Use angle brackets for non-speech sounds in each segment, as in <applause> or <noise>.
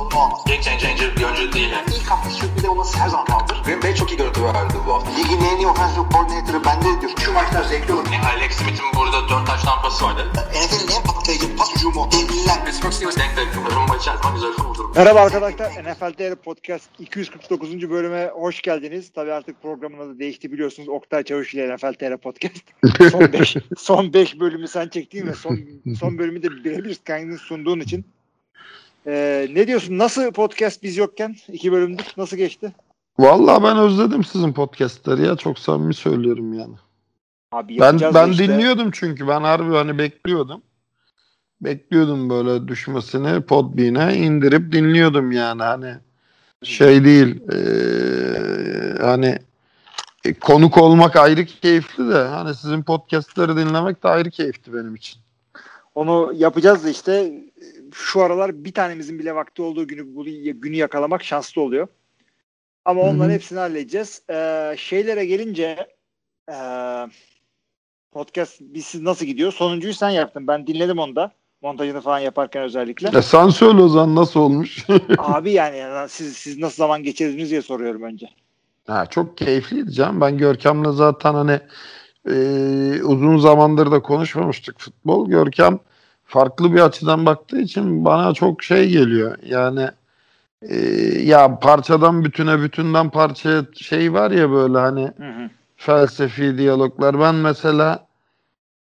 sorunu olmaz. Game changer bir oyuncu değil. Yani. İlk hafta sürpriz olması her zaman kaldır. Green Bay çok iyi görüntü verdi bu hafta. Ligin en iyi offensive coordinator'ı bende diyor. Şu maçlar zevkli olur. Yani Alex Smith'in burada 4 taş tampası vardı. NFL'in en patlayıcı pas hücumu. Devliler. Pittsburgh Steelers denk denk. Rumba içerisinde güzel kurdurmuş. Merhaba arkadaşlar. NFL TR Podcast 249. bölüme hoş geldiniz. Tabii artık programın adı değişti biliyorsunuz. Oktay Çavuş ile NFL TR Podcast. Son 5 <laughs> son beş bölümü sen çektiğin ve son son bölümü de birebir kendin sunduğun için. Ee, ne diyorsun? Nasıl podcast biz yokken? iki bölümdür. Nasıl geçti? Vallahi ben özledim sizin podcastleri ya çok samimi söylüyorum yani. Abi Ben ben işte. dinliyordum çünkü ben harbi hani bekliyordum. Bekliyordum böyle düşmesini Podbean'e indirip dinliyordum yani hani şey değil eee, hani e, konuk olmak ayrı keyifli de hani sizin podcastleri dinlemek de ayrı keyifli benim için. Onu yapacağız işte şu aralar bir tanemizin bile vakti olduğu günü bu günü yakalamak şanslı oluyor. Ama onların hepsini halledeceğiz. Ee, şeylere gelince ee, podcast biz siz nasıl gidiyor? Sonuncuyu sen yaptın. Ben dinledim onu da. Montajını falan yaparken özellikle. E sen söyle o zaman nasıl olmuş? <laughs> Abi yani siz siz nasıl zaman geçirdiniz diye soruyorum önce. Ha, çok keyifliydi canım. Ben Görkem'le zaten hani e, uzun zamandır da konuşmamıştık futbol. Görkem farklı bir açıdan baktığı için bana çok şey geliyor. Yani e, ya parçadan bütüne bütünden parçaya şey var ya böyle hani Hı hı. felsefi diyaloglar. Ben mesela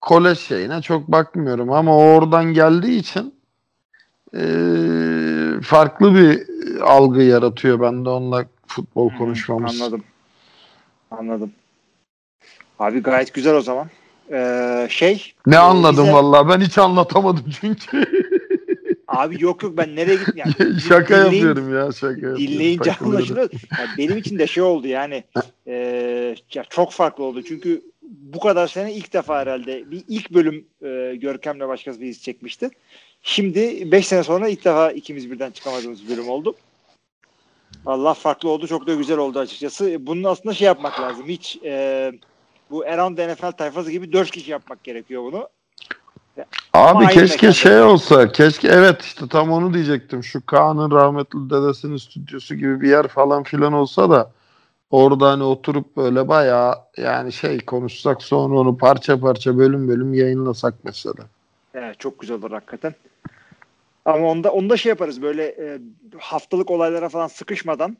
kolej şeyine çok bakmıyorum ama oradan geldiği için e, farklı bir algı yaratıyor bende onunla futbol konuşmamız. Anladım. Anladım. Abi gayet güzel o zaman. Ee, şey Ne e, anladım bize- vallahi ben hiç anlatamadım çünkü. Abi yok yok ben nereye gittim yani. <laughs> şaka Dinleyin- yapıyorum ya şaka yapıyorum. Dinleyince anlaşılıyor. Yani benim için de şey oldu yani e, ya çok farklı oldu. Çünkü bu kadar sene ilk defa herhalde bir ilk bölüm e, Görkem'le başkası bir iz çekmişti. Şimdi 5 sene sonra ilk defa ikimiz birden çıkamadığımız bölüm oldu. Allah farklı oldu. Çok da güzel oldu açıkçası. Bunun aslında şey yapmak lazım. Hiç e, bu Around NFL tayfası gibi 4 kişi yapmak gerekiyor bunu. Abi Aynı keşke şey olsa. Keşke evet işte tam onu diyecektim. Şu Kaan'ın rahmetli dedesinin stüdyosu gibi bir yer falan filan olsa da orada hani oturup böyle bayağı yani şey konuşsak sonra onu parça parça bölüm bölüm yayınlasak mesela. Evet çok güzel olur hakikaten. Ama onda onda şey yaparız böyle e, haftalık olaylara falan sıkışmadan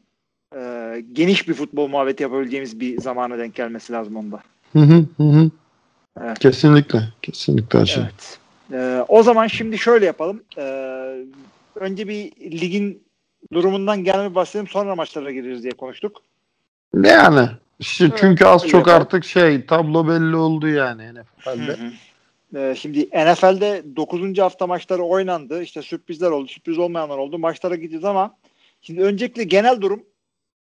e, geniş bir futbol muhabbeti yapabileceğimiz bir zamana denk gelmesi lazım onda. Hı hı hı. Evet. Kesinlikle. Kesinlikle Haşim. Evet. E, o zaman şimdi şöyle yapalım. E, önce bir ligin durumundan gelme başlayalım sonra maçlara gireriz diye konuştuk. Yani işte Evet, çünkü az öyle çok yapalım. artık şey tablo belli oldu yani NFL'de. Hı hı. Ee, şimdi NFL'de 9. hafta maçları oynandı. İşte sürprizler oldu, sürpriz olmayanlar oldu. Maçlara gideceğiz ama şimdi öncelikle genel durum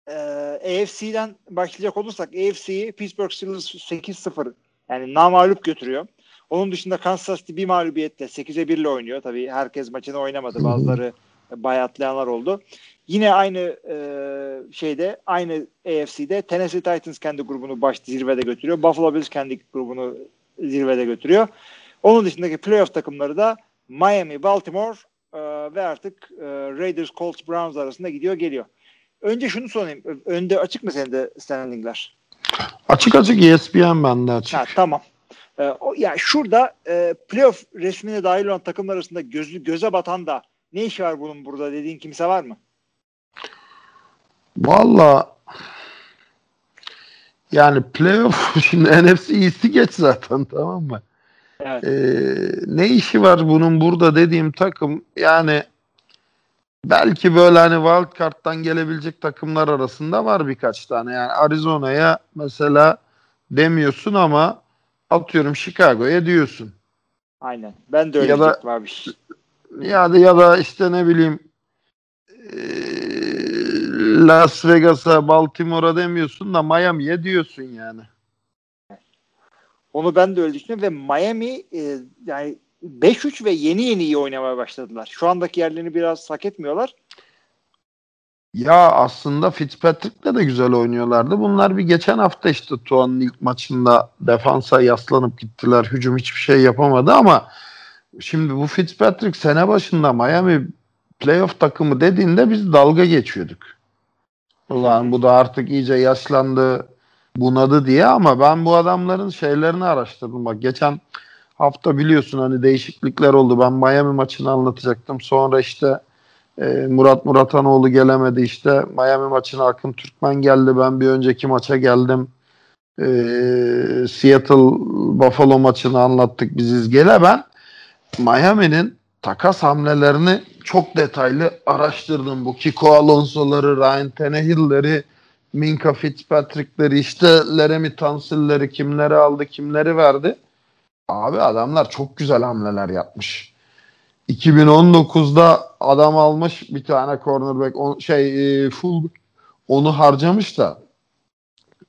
e, AFC'den başlayacak olursak AFC'yi Pittsburgh Steelers 8-0 yani namağlup götürüyor. Onun dışında Kansas City bir mağlubiyette 8'e 1 ile oynuyor. Tabii herkes maçını oynamadı. Bazıları bayatlayanlar oldu. Yine aynı e, şeyde aynı AFC'de Tennessee Titans kendi grubunu baş zirvede götürüyor. Buffalo Bills kendi grubunu zirvede götürüyor. Onun dışındaki playoff takımları da Miami, Baltimore e, ve artık e, Raiders, Colts, Browns arasında gidiyor geliyor. Önce şunu sorayım. Önde açık mı senin de standingler? Açık açık ESPN bende açık. Ha, tamam. E, o, ya şurada e, playoff resmine dahil olan takımlar arasında gözü, göze batan da ne işi var bunun burada dediğin kimse var mı? Valla yani playoff <laughs> şimdi NFC iyisi geç zaten <laughs> tamam mı? Evet. Ee, ne işi var bunun burada dediğim takım yani belki böyle hani wild card'dan gelebilecek takımlar arasında var birkaç tane. Yani Arizona'ya mesela demiyorsun ama atıyorum Chicago'ya diyorsun. Aynen. Ben de öyle Ya da- abi. Ya da ya da işte ne bileyim eee, Las Vegas'a, Baltimore'a demiyorsun da Miami'ye diyorsun yani. Onu ben de öyle düşünüyorum ve Miami e, yani 5-3 ve yeni yeni iyi oynamaya başladılar. Şu andaki yerlerini biraz hak etmiyorlar. Ya aslında Fitzpatrick'le de güzel oynuyorlardı. Bunlar bir geçen hafta işte Tuan'ın ilk maçında defansa yaslanıp gittiler. Hücum hiçbir şey yapamadı ama şimdi bu Fitzpatrick sene başında Miami playoff takımı dediğinde biz dalga geçiyorduk. Ulan bu da artık iyice yaşlandı, bunadı diye ama ben bu adamların şeylerini araştırdım. Bak geçen hafta biliyorsun hani değişiklikler oldu. Ben Miami maçını anlatacaktım. Sonra işte e, Murat Muratanoğlu gelemedi işte. Miami maçına Akın Türkmen geldi. Ben bir önceki maça geldim. E, Seattle Buffalo maçını anlattık biz izgele. Ben Miami'nin takas hamlelerini çok detaylı araştırdım. Bu Kiko Alonso'ları, Ryan Tannehill'leri, Minka Fitzpatrick'leri, işte Leremy Tansill'leri kimleri aldı, kimleri verdi. Abi adamlar çok güzel hamleler yapmış. 2019'da adam almış bir tane cornerback on, şey e, full onu harcamış da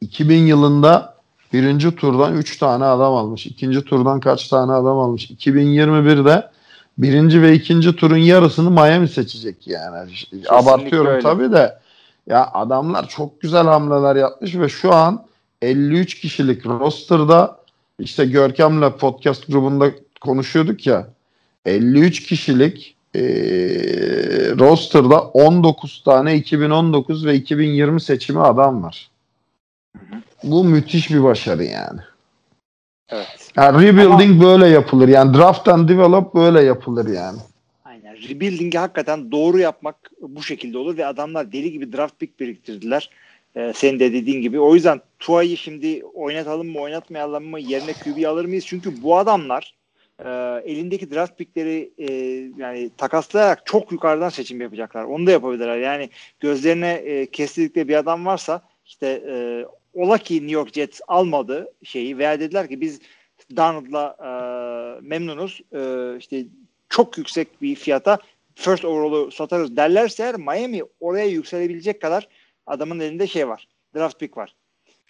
2000 yılında birinci turdan 3 tane adam almış. ikinci turdan kaç tane adam almış. 2021'de birinci ve ikinci turun yarısını Miami seçecek yani. Kesinlikle Abartıyorum öyle. tabii de. Ya adamlar çok güzel hamleler yapmış ve şu an 53 kişilik roster'da işte Görkem'le podcast grubunda konuşuyorduk ya 53 kişilik e, roster'da 19 tane 2019 ve 2020 seçimi adam var. Bu müthiş bir başarı yani. Evet. Yani rebuilding Ama, böyle yapılır. Yani draft and develop böyle yapılır yani. Aynen. Rebuilding'i hakikaten doğru yapmak bu şekilde olur ve adamlar deli gibi draft pick biriktirdiler. Ee, senin de dediğin gibi. O yüzden Tua'yı şimdi oynatalım mı oynatmayalım mı yerine QB alır mıyız? Çünkü bu adamlar e, elindeki draft pickleri e, yani takaslayarak çok yukarıdan seçim yapacaklar. Onu da yapabilirler. Yani gözlerine e, kestirdikleri bir adam varsa işte e, ola ki New York Jets almadı şeyi veya dediler ki biz Donald'la e, memnunuz. E, işte çok yüksek bir fiyata first overall'u satarız derlerse eğer Miami oraya yükselebilecek kadar adamın elinde şey var. Draft pick var.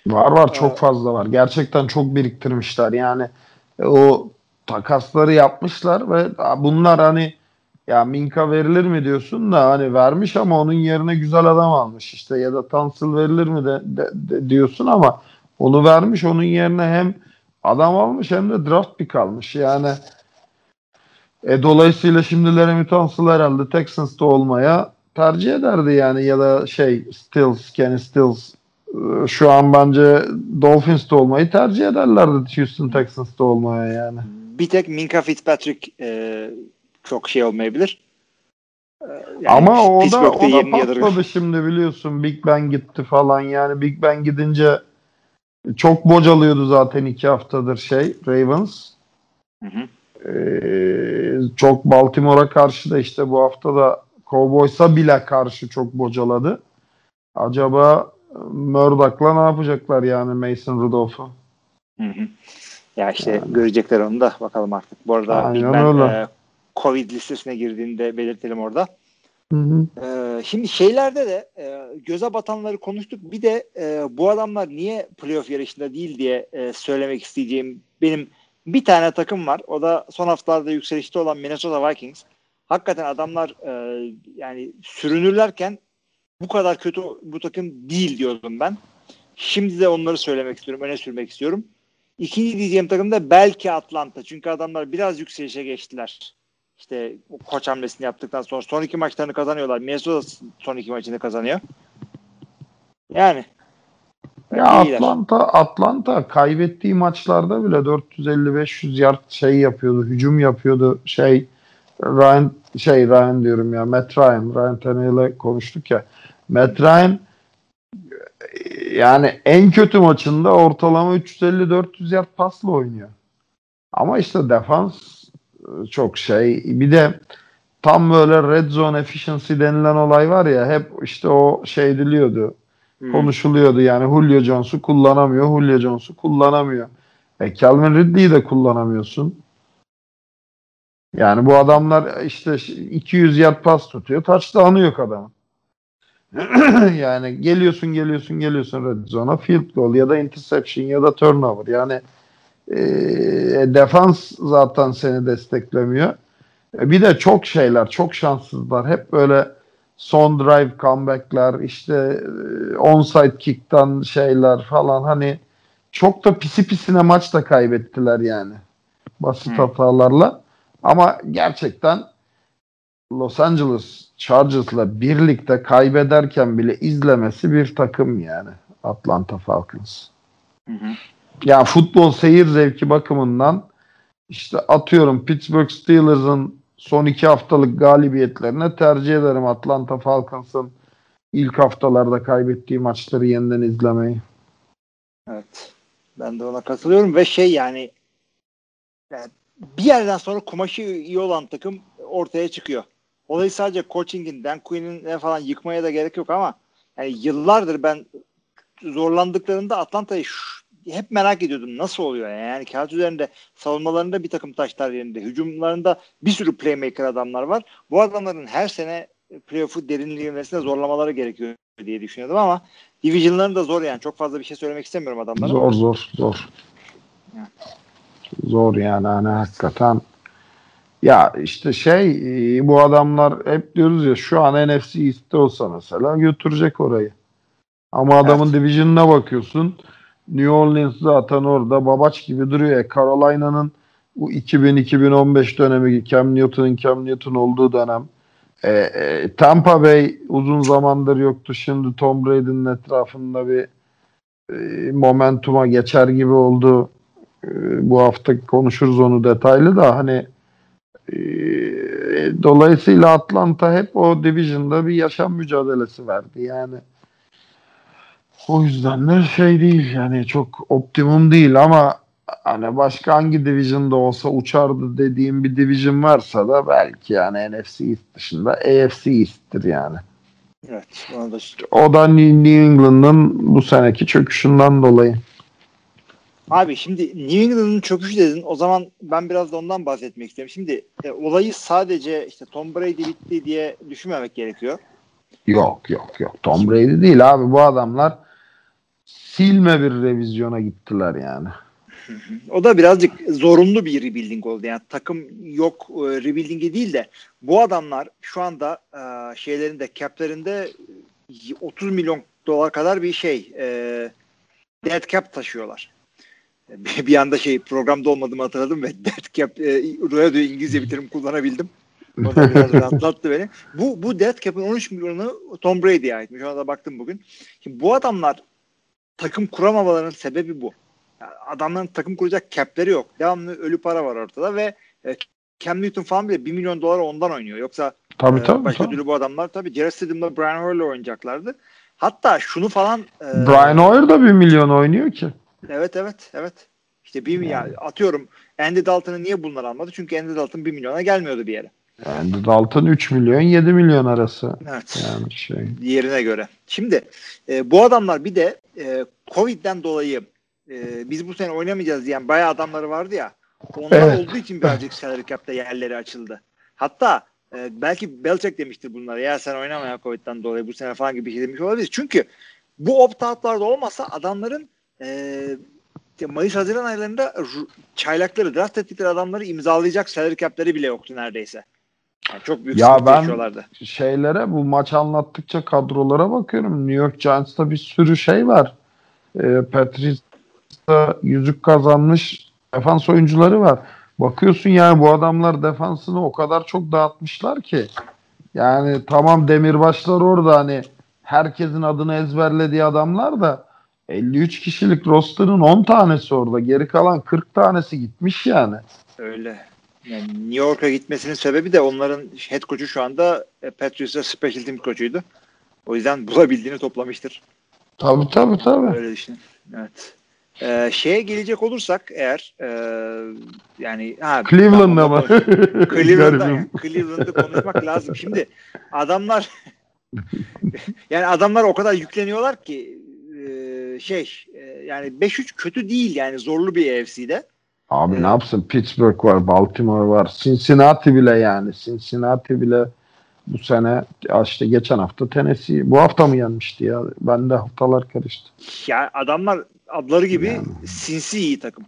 Var var çok fazla var. Gerçekten çok biriktirmişler. Yani o takasları yapmışlar ve bunlar hani ya Minka verilir mi diyorsun da hani vermiş ama onun yerine güzel adam almış işte ya da Tansıl verilir mi de, de, de diyorsun ama onu vermiş onun yerine hem adam almış hem de draft pick almış yani e, dolayısıyla şimdi Leremy Tansıl herhalde Texans'ta olmaya tercih ederdi yani ya da şey Stills, Kenny Stills e, şu an bence Dolphins'te olmayı tercih ederlerdi Houston Texans'ta olmaya yani. Bir tek Minka Fitzpatrick e, çok şey olmayabilir. E, yani Ama o da, o da patladı şimdi biliyorsun. Big Ben gitti falan yani Big Ben gidince çok bocalıyordu zaten iki haftadır şey Ravens. Hı hı. Ee, çok Baltimore'a karşı da işte bu hafta da Cowboys'a bile karşı çok bocaladı. Acaba Murdoch'la ne yapacaklar yani Mason Rudolph'u? Ya işte yani. görecekler onu da bakalım artık. Bu arada Aynen Ben e, Covid listesine girdiğinde belirtelim orada. Hı hı. Ee, şimdi şeylerde de e, göze batanları konuştuk. Bir de e, bu adamlar niye playoff yarışında değil diye e, söylemek isteyeceğim benim bir tane takım var. O da son haftalarda yükselişte olan Minnesota Vikings. Hakikaten adamlar e, yani sürünürlerken bu kadar kötü bu takım değil diyordum ben. Şimdi de onları söylemek istiyorum, öne sürmek istiyorum. İkinci diyeceğim takım da belki Atlanta. Çünkü adamlar biraz yükselişe geçtiler. İşte koç hamlesini yaptıktan sonra son iki maçlarını kazanıyorlar. Minnesota son iki maçını kazanıyor. Yani ya. Atlanta Atlanta kaybettiği maçlarda bile 450-500 yard şey yapıyordu, hücum yapıyordu. Şey Ryan şey Ryan diyorum ya Matt Ryan, Ryan Tannehill'e konuştuk ya. Matt Ryan yani en kötü maçında ortalama 350-400 yard pasla oynuyor. Ama işte defans e, çok şey. Bir de tam böyle red zone efficiency denilen olay var ya hep işte o şey diliyordu. Hmm. Konuşuluyordu yani Julio Jones'u kullanamıyor. Julio Jones'u kullanamıyor. E Calvin Ridley'i de kullanamıyorsun. Yani bu adamlar işte 200 yard pas tutuyor. Touchdown'ı yok adamın. <clears throat> yani geliyorsun geliyorsun geliyorsun red zone'a field goal ya da interception ya da turnover. Yani e, defans zaten seni desteklemiyor. E, bir de çok şeyler, çok şanssızlar. Hep böyle son drive comeback'ler işte e, onside kick'tan şeyler falan hani çok da pisi pisine maç da kaybettiler yani. Basit Hmm. hatalarla. Ama gerçekten Los Angeles Chargers'la birlikte kaybederken bile izlemesi bir takım yani Atlanta Falcons. Hı hı. Ya futbol seyir zevki bakımından işte atıyorum Pittsburgh Steelers'ın son iki haftalık galibiyetlerine tercih ederim Atlanta Falcons'ın ilk haftalarda kaybettiği maçları yeniden izlemeyi. Evet. Ben de ona katılıyorum ve şey yani, yani bir yerden sonra kumaşı iyi olan takım ortaya çıkıyor. Olayı sadece coaching'in, Dan Quinn'in falan yıkmaya da gerek yok ama yani yıllardır ben zorlandıklarında Atlanta'yı hep merak ediyordum. Nasıl oluyor yani? yani kağıt üzerinde savunmalarında bir takım taşlar yerinde. Hücumlarında bir sürü playmaker adamlar var. Bu adamların her sene playoff'u derinlemesine zorlamaları gerekiyor diye düşünüyordum ama division'ların da zor yani. Çok fazla bir şey söylemek istemiyorum adamlara. Zor zor zor. Ya. Zor yani hani hakikaten. Ya işte şey e, bu adamlar hep diyoruz ya şu an NFC East'te olsa mesela götürecek orayı. Ama adamın division'ına bakıyorsun. New Orleans zaten orada babaç gibi duruyor. ya. Carolina'nın bu 2000-2015 dönemi Cam Newton'un Cam Newton olduğu dönem. E, e, Tampa Bay uzun zamandır yoktu. Şimdi Tom Brady'nin etrafında bir e, momentuma geçer gibi oldu. E, bu hafta konuşuruz onu detaylı da hani e, dolayısıyla Atlanta hep o division'da bir yaşam mücadelesi verdi yani. O yüzden de şey değil yani çok optimum değil ama hani başka hangi division'da olsa uçardı dediğim bir division varsa da belki yani NFC East dışında AFC East'tir yani. Evet. Da O da New England'ın bu seneki çöküşünden dolayı. Abi şimdi New England'ın çöküşü dedin. O zaman ben biraz da ondan bahsetmek istiyorum. Şimdi e, olayı sadece işte Tom Brady bitti diye düşünmemek gerekiyor. Yok yok yok. Tom Brady değil abi bu adamlar silme bir revizyona gittiler yani. O da birazcık zorunlu bir rebuilding oldu. Yani takım yok e, rebuilding'i değil de bu adamlar şu anda e, şeylerinde cap'lerinde 30 milyon dolar kadar bir şey e, dead cap taşıyorlar. Bir, anda şey programda olmadığımı hatırladım ve dead cap e, radyo İngilizce bir terim kullanabildim. O da biraz <laughs> rahatlattı beni. Bu, bu dead cap'in 13 milyonu Tom Brady'ye aitmiş. Ona da baktım bugün. Şimdi bu adamlar takım kuramamalarının sebebi bu. Yani adamların takım kuracak cap'leri yok. Devamlı ölü para var ortada ve e, Cam Newton falan bile 1 milyon dolar ondan oynuyor. Yoksa Tabii ee, tabii. başka tabii. türlü bu adamlar tabii Jared Stidham'la Brian Hoyer'la oynayacaklardı. Hatta şunu falan e, Brian Hoyer da bir milyon oynuyor ki. Evet evet evet. İşte bir ya atıyorum Andy Dalton'ı niye bunlar almadı? Çünkü Andy Dalton 1 milyona gelmiyordu bir yere. Yani Dalton 3 milyon 7 milyon arası. Evet. Yani şey. Diğerine göre. Şimdi e, bu adamlar bir de e, Covid'den dolayı e, biz bu sene oynamayacağız diyen bayağı adamları vardı ya. Onlar Evet. olduğu için birazcık salary cap'te yerleri açıldı. Hatta e, belki Belichick demiştir bunlara. Ya sen oynama ya Covid'den dolayı bu sene falan gibi bir şey demiş olabilir. Çünkü bu opt-out'larda olmasa adamların e, Mayıs Haziran aylarında çaylakları draft ettikleri adamları imzalayacak salary cap'leri bile yoktu neredeyse. Yani çok büyük Ya ben-. Şeylere bu maç anlattıkça kadrolara bakıyorum. New York Giants'ta bir sürü şey var. Ee, Patrice'da yüzük kazanmış defans oyuncuları var. Bakıyorsun yani bu adamlar defansını o kadar çok dağıtmışlar ki. Yani tamam demirbaşlar orada hani herkesin adını ezberlediği adamlar da 53 kişilik roster'ın 10 tanesi orada. Geri kalan 40 tanesi gitmiş yani. Öyle. Yani New York'a gitmesinin sebebi de onların head coach'u şu anda e, Patriots'a special team koçuydu. O yüzden bulabildiğini toplamıştır. Tabii tabii tabii. Öyle düşünün. Evet. Ee, şeye gelecek olursak eğer e, yani ha, Cleveland'da mı? <laughs> Cleveland'da Garibim. Cleveland'ı konuşmak lazım. Şimdi adamlar <laughs> <laughs> yani adamlar o kadar yükleniyorlar ki e, şey e, yani 5-3 kötü değil yani zorlu bir AFC'de. Abi Evet. ne yapsın? Pittsburgh var, Baltimore var, Cincinnati bile yani. Cincinnati bile bu sene işte geçen hafta Tennessee. Bu hafta mı yenmişti ya? Ben de haftalar karıştı. Ya adamlar adları gibi Yani. sinsi iyi takım.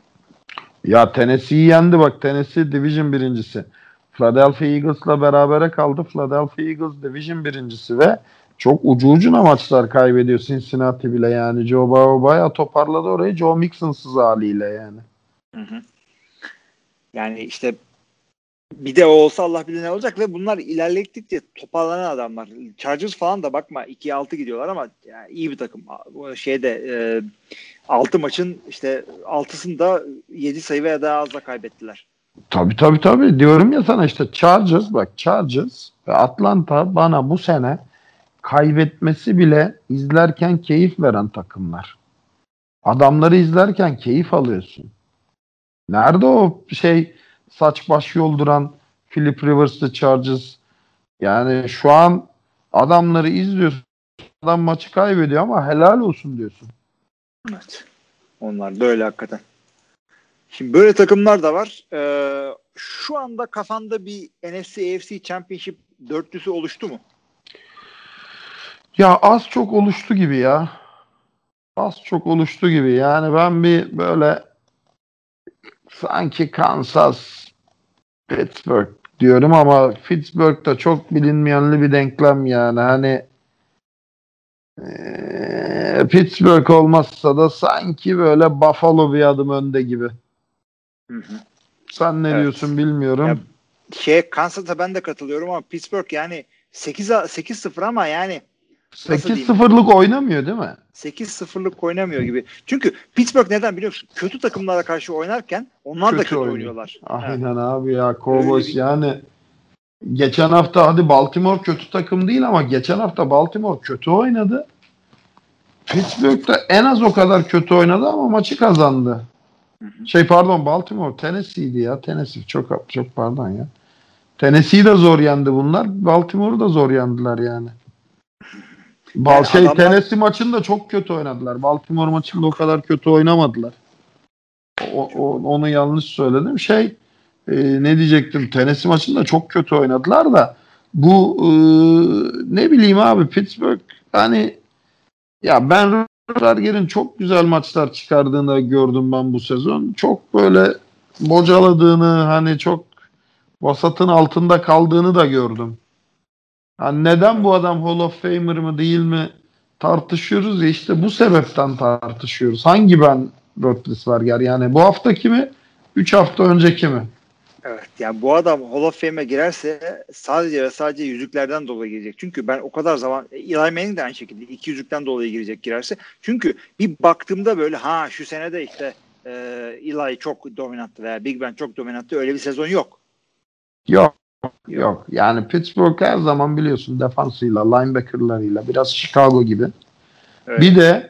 Ya Tennessee'yi yendi bak. Tennessee Division birincisi. Philadelphia Eagles'la berabere kaldı. Philadelphia Eagles Division birincisi ve çok ucu ucuna maçlar kaybediyor Cincinnati bile yani. Joe Burrow bayağı toparladı orayı Joe Mixon'sız haliyle yani. Hı hı. Yani işte bir de olsa Allah bilir ne olacak ve bunlar ilerledikçe toparlanan adamlar. Chargers falan da bakma 2'ye 6 gidiyorlar ama yani iyi bir takım. Şeyde e, 6 maçın işte 6'sında 7 sayı veya daha azla kaybettiler. Tabii tabii tabii diyorum ya sana işte Chargers bak Chargers ve Atlanta bana bu sene kaybetmesi bile izlerken keyif veren takımlar. Adamları izlerken keyif alıyorsun. Nerede o şey saç baş yolduran Philip Rivers'lı Chargers? Yani şu an adamları izliyorsun. Adam maçı kaybediyor ama helal olsun diyorsun. Evet. Onlar da öyle hakikaten. Şimdi böyle takımlar da var. Ee, şu anda kafanda bir NFC AFC Championship dörtlüsü oluştu mu? Ya az çok oluştu gibi ya. Az çok oluştu gibi. Yani ben bir böyle sanki Kansas Pittsburgh diyorum ama Pittsburgh da çok bilinmeyenli bir denklem yani. Hani ee, Pittsburgh olmazsa da sanki böyle Buffalo bir adım önde gibi. Hı hı. Sen ne Evet. diyorsun bilmiyorum. Ya, Şey Kansas'a ben de katılıyorum ama Pittsburgh yani 8 8-0 ama yani? 8-0'lık oynamıyor değil mi? 8-0'lık oynamıyor gibi. Çünkü Pittsburgh neden biliyor musun? Kötü takımlara karşı oynarken onlar da Kötü kötü oynuyor. oynuyorlar. Evet. Aynen abi ya Cowboys bir- yani geçen hafta hadi Baltimore kötü takım değil ama geçen hafta Baltimore kötü oynadı. Pittsburgh da en az o kadar kötü oynadı ama maçı kazandı. Şey pardon Baltimore Tennessee'ydi ya. Tennessee çok çok pardon ya. Tennessee'yi de zor yendi bunlar. Baltimore'u da zor yendiler yani. Bal Yani şey adamlar- Tennessee maçında çok kötü oynadılar. Baltimore maçında o kadar kötü oynamadılar. O, o- onu yanlış söyledim. Şey e, ne diyecektim? Tennessee maçında çok kötü oynadılar da bu e, ne bileyim abi Pittsburgh hani ya ben Rodgers'in çok güzel maçlar çıkardığını gördüm ben bu sezon. Çok böyle bocaladığını hani çok vasatın altında kaldığını da gördüm. Yani neden bu adam Hall of Famer mı değil mi tartışıyoruz ya işte bu sebepten tartışıyoruz. Hangi ben Roethlisberger yani bu haftaki mi? 3 hafta önceki mi? Evet yani bu adam Hall of Fame'e girerse sadece ve sadece yüzüklerden dolayı girecek. Çünkü ben o kadar zaman Eli Manning de aynı şekilde iki yüzükten dolayı girecek girerse. Çünkü bir baktığımda böyle ha şu sene de işte e, Eli çok dominanttı veya Big Ben çok dominanttı öyle bir sezon yok. Yok. Yok. Yani Pittsburgh her zaman biliyorsun defansıyla, linebackerlarıyla biraz Chicago gibi. Evet. Bir de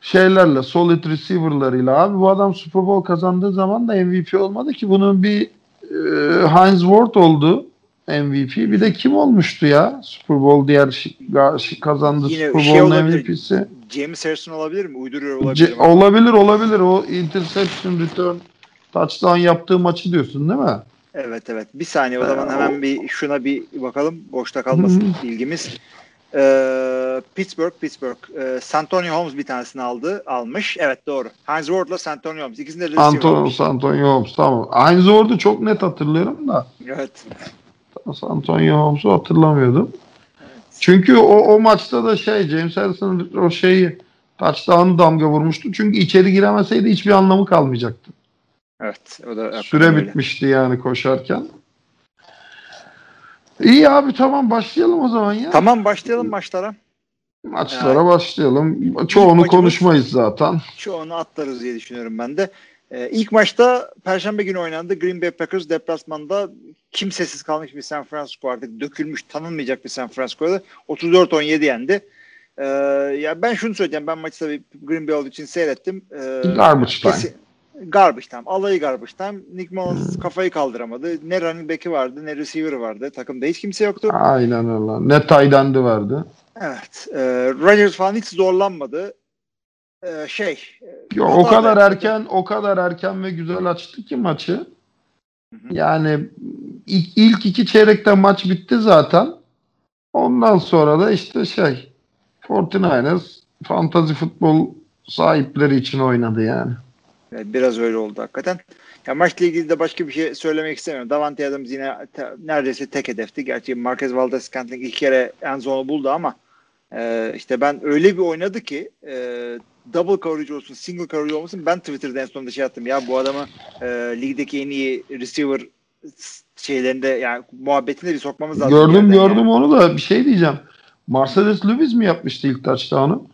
şeylerle, solid receiver'larıyla abi bu adam Super Bowl kazandığı zaman da MVP olmadı ki bunun bir e, Heinz Ward oldu MVP. Bir de kim olmuştu ya? Super Bowl diğer şi- kazandı Yine Super şey Bowl'un olabilir. MVP'si. James Harrison olabilir mi? Uyduruyor olabilir. Ce- olabilir olabilir. O interception return touchdown yaptığı maçı diyorsun değil mi? Evet evet. Bir saniye o Ee, zaman hemen o- bir şuna bir bakalım. Boşta kalmasın bilgimiz. Ee, Pittsburgh, Pittsburgh. Ee, Santonio Holmes bir tanesini aldı, almış. Evet doğru. Heinz Ward'la Santonio Holmes. İkisinde de. Antonio Holmes tamam. Heinz Ward'u çok net hatırlıyorum da Evet. Antonio Holmes'u hatırlamıyordum. Çünkü o, o maçta da şey James Harrison o şeyi touchdown'ı damga vurmuştu. Çünkü içeri giremeseydi hiçbir anlamı kalmayacaktı. Evet. O da Süre öyle. bitmişti yani koşarken. İyi abi tamam başlayalım o zaman ya. Tamam başlayalım maçlara. Maçlara başlayalım. Çoğunu maçımız- konuşmayız zaten. Çoğunu atlarız diye düşünüyorum ben de. Ee, ilk maçta Perşembe günü oynandı. Green Bay Packers deplasmanda kimsesiz kalmış bir San Francisco artık dökülmüş tanınmayacak bir San Francisco'da 34-17 yendi. Ee, ya ben şunu söyleyeceğim. Ben maçı tabii Green Bay olduğu için seyrettim. Ee, Garbage time. kesin- Garbage time. Alayı garbage time. Nick Mullins kafayı kaldıramadı. Ne running back'i vardı ne receiver vardı. Takımda hiç kimse yoktu. Aynen öyle. Ne Taydendi vardı. Evet. E, Rodgers falan hiç zorlanmadı. E, şey. Yo, hata o kadar da- erken o kadar erken ve güzel açtı ki maçı. Hı hı. Yani ilk, ilk iki çeyrekte maç bitti zaten. Ondan sonra da işte şey 49ers fantazi futbol sahipleri için oynadı yani. Biraz öyle oldu hakikaten. Ya maçla ilgili de başka bir şey söylemek istemiyorum. Davante Adams yine te, neredeyse tek hedefti. Gerçi Marquez Valdez Scantling iki kere en zonu buldu ama e, işte ben öyle bir oynadı ki e, double coverage olsun, single coverage olmasın ben Twitter'da en sonunda şey attım. Ya bu adamı e, ligdeki en iyi receiver şeylerinde yani muhabbetinde bir sokmamız lazım. Gördüm gördüm yani. onu da bir şey diyeceğim. Mercedes Lewis mi yapmıştı ilk touchdown'u?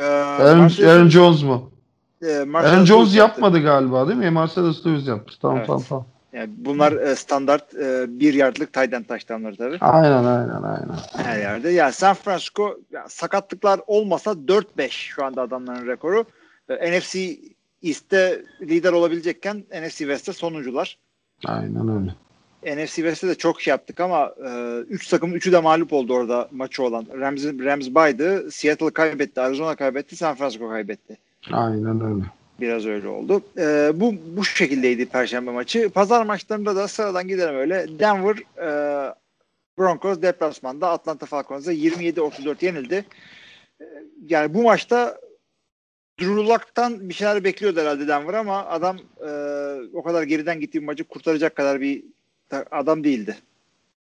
Ee, Aaron, Aaron Jones mu? E, Aaron Jones yapmadı galiba değil mi? Mercedes Lewis yapmış. Tamam evet. tamam tamam. Yani bunlar e, standart e, bir yardlık end touchdownları tabii. Aynen aynen aynen. Her yerde. Ya San Francisco ya, sakatlıklar olmasa 4-5 şu anda adamların rekoru. E, NFC East'te lider olabilecekken NFC West'te sonuncular. Aynen öyle. NFC West'te de çok şey yaptık ama 3 e, takım 3'ü de mağlup oldu orada maçı olan. Rams, Rams baydı. Seattle kaybetti. Arizona kaybetti. San Francisco kaybetti. Aynen öyle. Biraz öyle oldu. Ee, bu bu şekildeydi Perşembe maçı. Pazar maçlarında da sıradan gidelim öyle. Denver e, Broncos deplasmanda Atlanta Falcons'a 27-34 yenildi. Ee, yani bu maçta Drew Luck'tan bir şeyler bekliyordu herhalde Denver ama adam e, o kadar geriden gittiği maçı kurtaracak kadar bir adam değildi.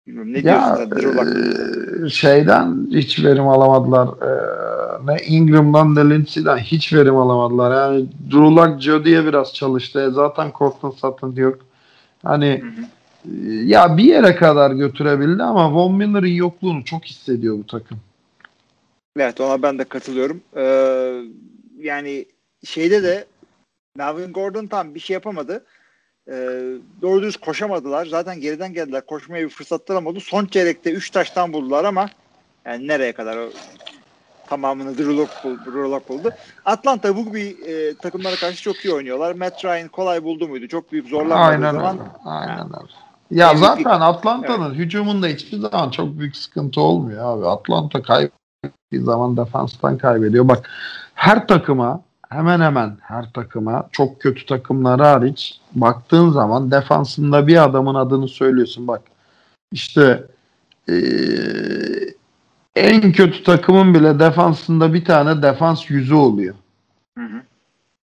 Bilmiyorum, ne ya, diyorsun Luck? E, şeyden hiç verim alamadılar. E, ne Ingram'dan ne Lindsey'den hiç verim alamadılar. Yani Drew Luck Jody'ye biraz çalıştı. E, zaten Cortland Sutton yok. Hani hı hı. E, ya bir yere kadar götürebildi ama Von Miller'ın yokluğunu çok hissediyor bu takım. Evet ona ben de katılıyorum. Ee, yani şeyde de Melvin Gordon tam bir şey yapamadı. Ee, doğru düz koşamadılar. Zaten geriden geldiler. Koşmaya bir fırsatlar olmadı. Son çeyrekte 3 taştan buldular ama yani nereye kadar o tamamını Drew Lock buldu. Atlanta bu bir e, takımlara karşı çok iyi oynuyorlar. Matt Ryan kolay buldu muydu? Çok büyük zorlanmadığı Aynen zaman. Öyle. Aynen yani, öyle. Ya MVP, zaten Atlanta'nın evet. hücumunda hiçbir zaman çok büyük sıkıntı olmuyor abi. Atlanta kaybettiği zaman defanstan kaybediyor. Bak her takıma hemen hemen her takıma çok kötü takımları hariç baktığın zaman defansında bir adamın adını söylüyorsun. Bak işte ee, en kötü takımın bile defansında bir tane defans yüzü oluyor. Hı hı.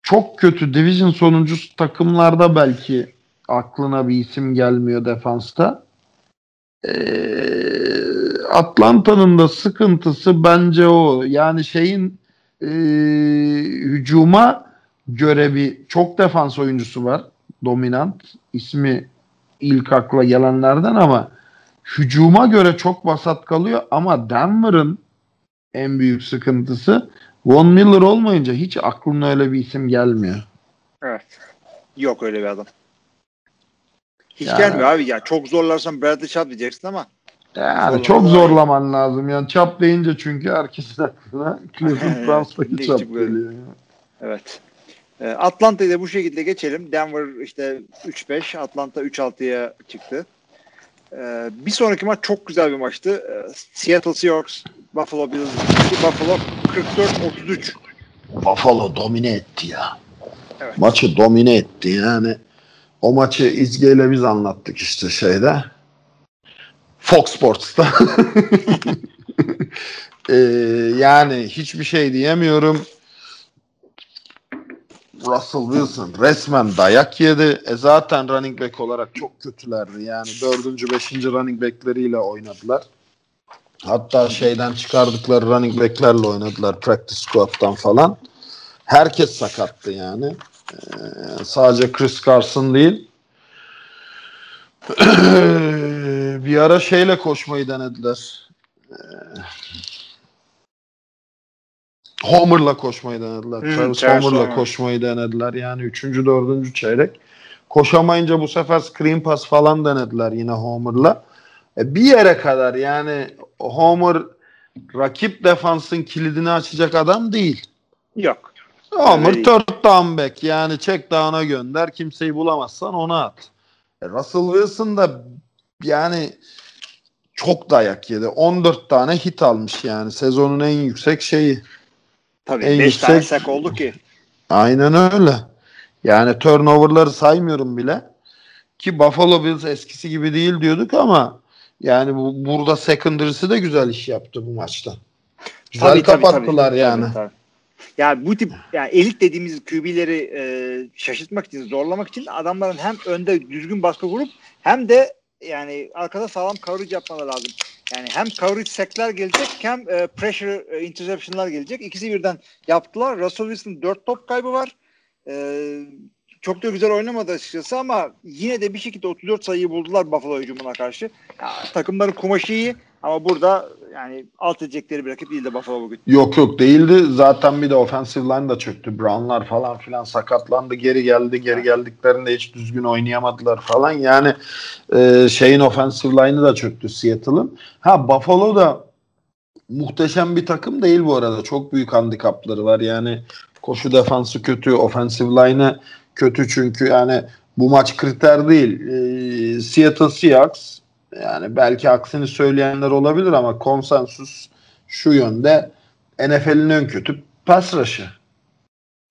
Çok kötü division sonuncusu takımlarda belki aklına bir isim gelmiyor defansta. Ee, Atlanta'nın da sıkıntısı bence o. Yani şeyin e, hücuma göre bir çok defans oyuncusu var. Dominant. ismi ilk akla gelenlerden ama hücuma göre çok vasat kalıyor ama Denver'ın en büyük sıkıntısı Von Miller olmayınca hiç aklına öyle bir isim gelmiyor. Evet. Yok öyle bir adam. Hiç yani, gelmiyor abi ya. Çok zorlarsan Bradley Chubb diyeceksin ama yani çok zorlaman iyi. lazım. Yani Chubb deyince çünkü herkesin <laughs> aklına Cleveland <laughs> Browns'taki Chubb geliyor. Evet. Ee, Atlanta'yı da bu şekilde geçelim. Denver işte 3-5, Atlanta 3-6'ya çıktı. Ee, bir sonraki maç çok güzel bir maçtı. Ee, Seattle Seahawks Buffalo Bills Buffalo 44-33. Buffalo domine etti ya. Evet. Maçı domine etti yani. O maçı izgeyle biz anlattık işte şeyde. Fox Sports'ta. <laughs> ee, yani hiçbir şey diyemiyorum. Russell Wilson resmen dayak yedi. E zaten running back olarak çok kötülerdi. Yani dördüncü, beşinci running backleriyle oynadılar. Hatta şeyden çıkardıkları running backlerle oynadılar. Practice squad'dan falan. Herkes sakattı yani. Ee, sadece Chris Carson değil. <clears throat> bir ara şeyle koşmayı denediler. Ee, Homer'la koşmayı denediler. Hmm, Travis Homer'la koşmayı denediler. Yani 3. 4. çeyrek. Koşamayınca bu sefer screen pass falan denediler yine Homer'la. E bir yere kadar yani Homer rakip defansın kilidini açacak adam değil. Yok. Homer third down back. Yani check down'a gönder. Kimseyi bulamazsan ona at. E Russell Wilson da yani çok dayak yedi. 14 tane hit almış yani. Sezonun en yüksek şeyi. Tabii 5 yüksek... tane sak oldu ki. Aynen öyle. Yani turnoverları saymıyorum bile. Ki Buffalo Bills eskisi gibi değil diyorduk ama yani bu, burada secondary'si de güzel iş yaptı bu maçta. Güzel tabii, kapattılar tabii, yani. Tabii, tabii. Yani bu tip yani elit dediğimiz QB'leri e, şaşırtmak için, zorlamak için adamların hem önde düzgün baskı kurup hem de yani arkada sağlam coverage yapmaları lazım. Yani hem coverage sackler gelecek hem e, pressure e, interception'lar gelecek. İkisi birden yaptılar. Russell Wilson 4 top kaybı var. E, çok da güzel oynamadı açıkçası ama yine de bir şekilde 34 sayıyı buldular Buffalo hücumuna karşı. Ya, takımların kumaşı iyi ama burada yani alt edecekleri bir rakip değildi Buffalo bugün. Yok yok değildi. Zaten bir de offensive line da çöktü. Brownlar falan filan sakatlandı. Geri geldi. Geri geldiklerinde hiç düzgün oynayamadılar falan. Yani e, şeyin offensive line'ı da çöktü Seattle'ın. Ha Buffalo da muhteşem bir takım değil bu arada. Çok büyük handikapları var. Yani koşu defansı kötü. Offensive line'ı kötü çünkü yani bu maç kriter değil. E, Seattle Seahawks yani belki aksini söyleyenler olabilir ama konsensus şu yönde NFL'in en kötü pass rush'ı.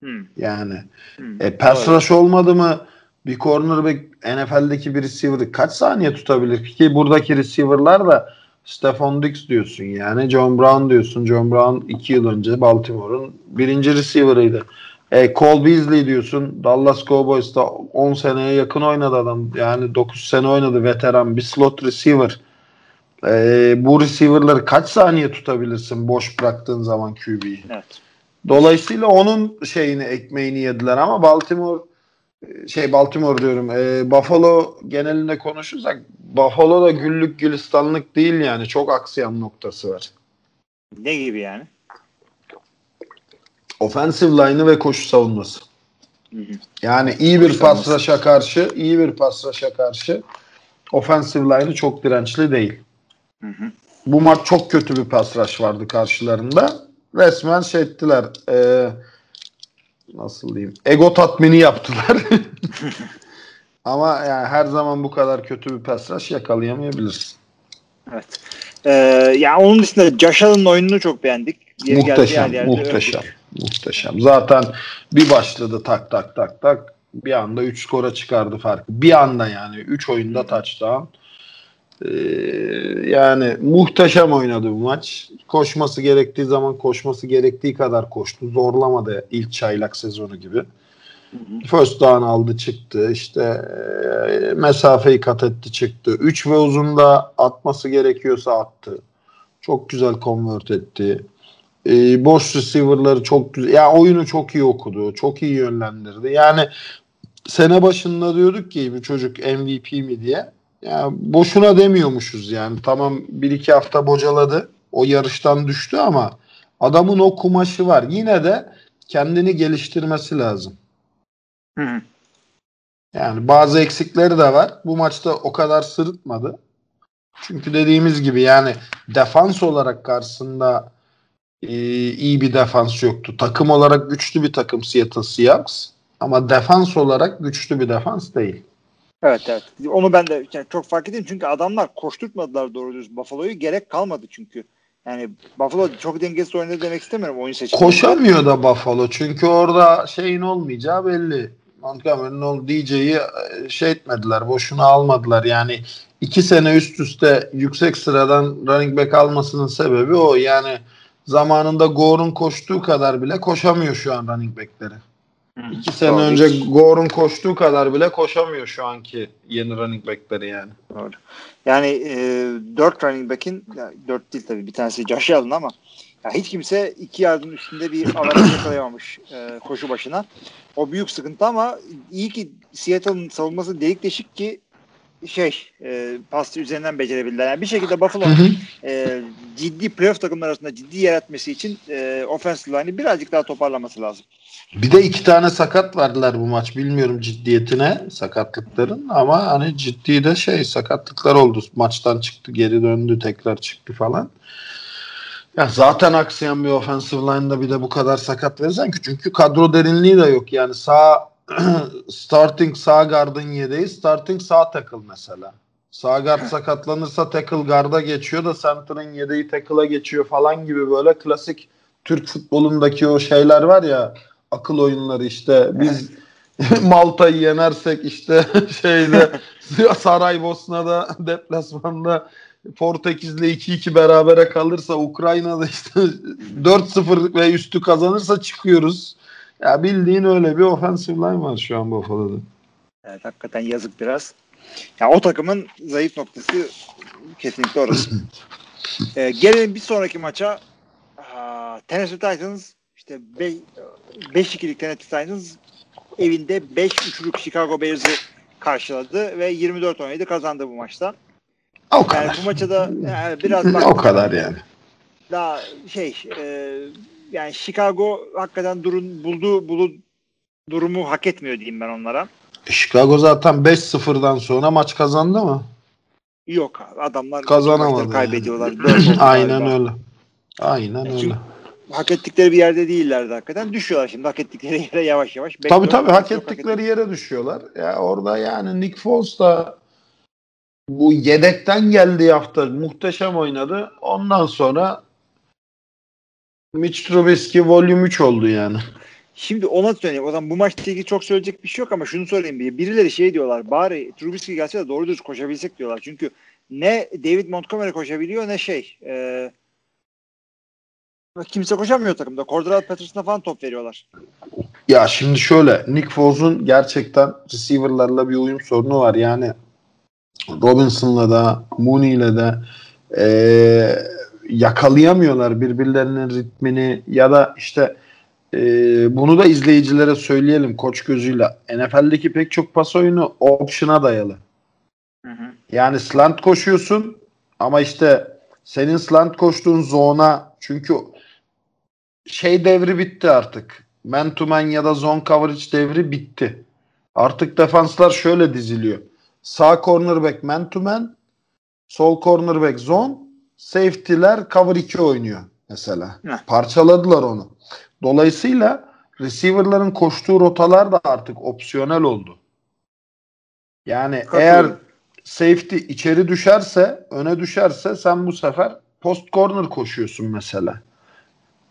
Hmm. Yani hmm. E, pass Doğru. rush olmadı mı bir cornerback NFL'deki bir receiver'ı kaç saniye tutabilir ki buradaki receiver'lar da Stephon Diggs diyorsun yani John Brown diyorsun. John Brown 2 yıl önce Baltimore'un birinci receiver'ıydı. E, Cole Beasley diyorsun. Dallas Cowboys'ta 10 seneye yakın oynadı adam. Yani 9 sene oynadı veteran. Bir slot receiver. E, bu receiver'ları kaç saniye tutabilirsin boş bıraktığın zaman QB'yi? Evet. Dolayısıyla onun şeyini ekmeğini yediler ama Baltimore şey Baltimore diyorum e, Buffalo genelinde konuşursak Buffalo da güllük gülistanlık değil yani çok aksiyon noktası var. Ne gibi yani? Offensive line'ı ve koşu savunması. Yani iyi bir pas rush'a karşı, iyi bir pas rush'a karşı offensive line'ı çok dirençli değil. Hı hı. Bu maç çok kötü bir pas rush vardı karşılarında. Resmen şey ettiler. E, nasıl diyeyim? Ego tatmini yaptılar. <laughs> Ama yani her zaman bu kadar kötü bir pas rush yakalayamayabilirsin. Evet. Ee, yani onun dışında Josh Allen'ın oyununu çok beğendik. Yeri muhteşem, muhteşem. Övdük. Muhteşem. Zaten bir başladı tak tak tak tak bir anda 3 skora çıkardı farkı. Bir anda yani 3 oyunda touchdown. Ee, yani muhteşem oynadı bu maç. Koşması gerektiği zaman koşması gerektiği kadar koştu. Zorlamadı ilk çaylak sezonu gibi. First down aldı çıktı. İşte e, mesafeyi kat etti çıktı. 3 ve uzunda atması gerekiyorsa attı. Çok güzel convert etti e, boş receiver'ları çok güzel. Ya oyunu çok iyi okudu. Çok iyi yönlendirdi. Yani sene başında diyorduk ki bu çocuk MVP mi diye. Ya boşuna demiyormuşuz yani. Tamam bir iki hafta bocaladı. O yarıştan düştü ama adamın o kumaşı var. Yine de kendini geliştirmesi lazım. Hı. Yani bazı eksikleri de var. Bu maçta o kadar sırıtmadı. Çünkü dediğimiz gibi yani defans olarak karşısında e, iyi bir defans yoktu. Takım olarak güçlü bir takım Seattle Seahawks ama defans olarak güçlü bir defans değil. Evet evet. Onu ben de yani çok fark edeyim çünkü adamlar koşturtmadılar doğru düz Buffalo'yu. Gerek kalmadı çünkü. Yani Buffalo çok dengesiz oynadı demek istemiyorum oyun seçiminde. Koşamıyor da Buffalo çünkü orada şeyin olmayacağı belli. Montgomery'nin ol DJ'yi e, şey etmediler, boşuna almadılar. Yani iki sene üst üste yüksek sıradan running back almasının sebebi o. Yani zamanında Gore'un koştuğu kadar bile koşamıyor şu an running back'leri. Hmm. İki sene Doğru. önce Gore'un koştuğu kadar bile koşamıyor şu anki yeni running back'leri yani. Doğru. Yani e, dört running back'in dört değil tabii bir tanesi Josh Allen ama ya hiç kimse iki yardım üstünde bir <coughs> avaraj yakalayamamış e, koşu başına. O büyük sıkıntı ama iyi ki Seattle'ın savunması delik deşik ki şey e, pasta üzerinden becerebildiler. Yani bir şekilde Buffalo e, ciddi playoff takımlar arasında ciddi yer etmesi için e, offensive line'i birazcık daha toparlaması lazım. Bir de iki tane sakat verdiler bu maç. Bilmiyorum ciddiyetine sakatlıkların ama hani ciddi de şey sakatlıklar oldu. Maçtan çıktı, geri döndü, tekrar çıktı falan. Ya zaten aksayan bir offensive line'da bir de bu kadar sakat verirsen ki çünkü kadro derinliği de yok. Yani sağ <clears throat> starting sağ gardın yedeği starting sağ tackle mesela. Sağ guard sakatlanırsa tackle garda geçiyor da center'ın yedeği tackle'a geçiyor falan gibi böyle klasik Türk futbolundaki o şeyler var ya akıl oyunları işte biz <laughs> Malta'yı yenersek işte <laughs> şeyde <laughs> Saraybosna'da deplasmanda Portekiz'le 2-2 berabere kalırsa Ukrayna'da işte 4-0 ve üstü kazanırsa çıkıyoruz. Ya bildiğin öyle bir offensive line var şu an Buffalo'da. Evet, hakikaten yazık biraz. Ya o takımın zayıf noktası kesinlikle orası. <laughs> ee, gelelim bir sonraki maça. Aa, Tennessee Titans işte 5-2'lik Tennessee Titans evinde 5-3'lük Chicago Bears'ı karşıladı ve 24-17 kazandı bu maçta. O kadar. Yani bu maça da yani biraz bak, <laughs> o kadar yani. Daha şey e, yani Chicago hakikaten durun bulduğu bulu durumu hak etmiyor diyeyim ben onlara. Chicago zaten 5-0'dan sonra maç kazandı mı? Yok adamlar Kazanamadı kaybediyorlar. <clears throat> Yani. Aynen öyle. Aynen Yani öyle. hak ettikleri bir yerde değillerdi hakikaten. Düşüyorlar şimdi hak ettikleri <laughs> yere yavaş yavaş. Tabii tabii hak ettikleri yere düşüyorlar. Ya orada yani Nick Foles da bu yedekten geldiği hafta muhteşem oynadı. Ondan sonra Mitch Trubisky Volume 3 oldu yani. Şimdi ona söyleyeyim. O zaman bu maçla ilgili çok söyleyecek bir şey yok ama şunu sorayım bir. Birileri şey diyorlar. Bari Trubisky gelse de doğru düz koşabilsek diyorlar. Çünkü ne David Montgomery koşabiliyor ne şey. E, kimse koşamıyor takımda. Cordell Patterson'a falan top veriyorlar. Ya şimdi şöyle Nick Foles'un gerçekten receiver'larla bir uyum sorunu var. Yani Robinson'la da Mooney'le de e, yakalayamıyorlar birbirlerinin ritmini ya da işte e, bunu da izleyicilere söyleyelim koç gözüyle. NFL'deki pek çok pas oyunu option'a dayalı. Hı hı. Yani slant koşuyorsun ama işte senin slant koştuğun zona çünkü şey devri bitti artık. Man to man ya da zone coverage devri bitti. Artık defanslar şöyle diziliyor. Sağ cornerback man to man, sol cornerback zone, safety'ler cover 2 oynuyor mesela. Heh. Parçaladılar onu. Dolayısıyla receiver'ların koştuğu rotalar da artık opsiyonel oldu. Yani eğer safety içeri düşerse, öne düşerse sen bu sefer post corner koşuyorsun mesela.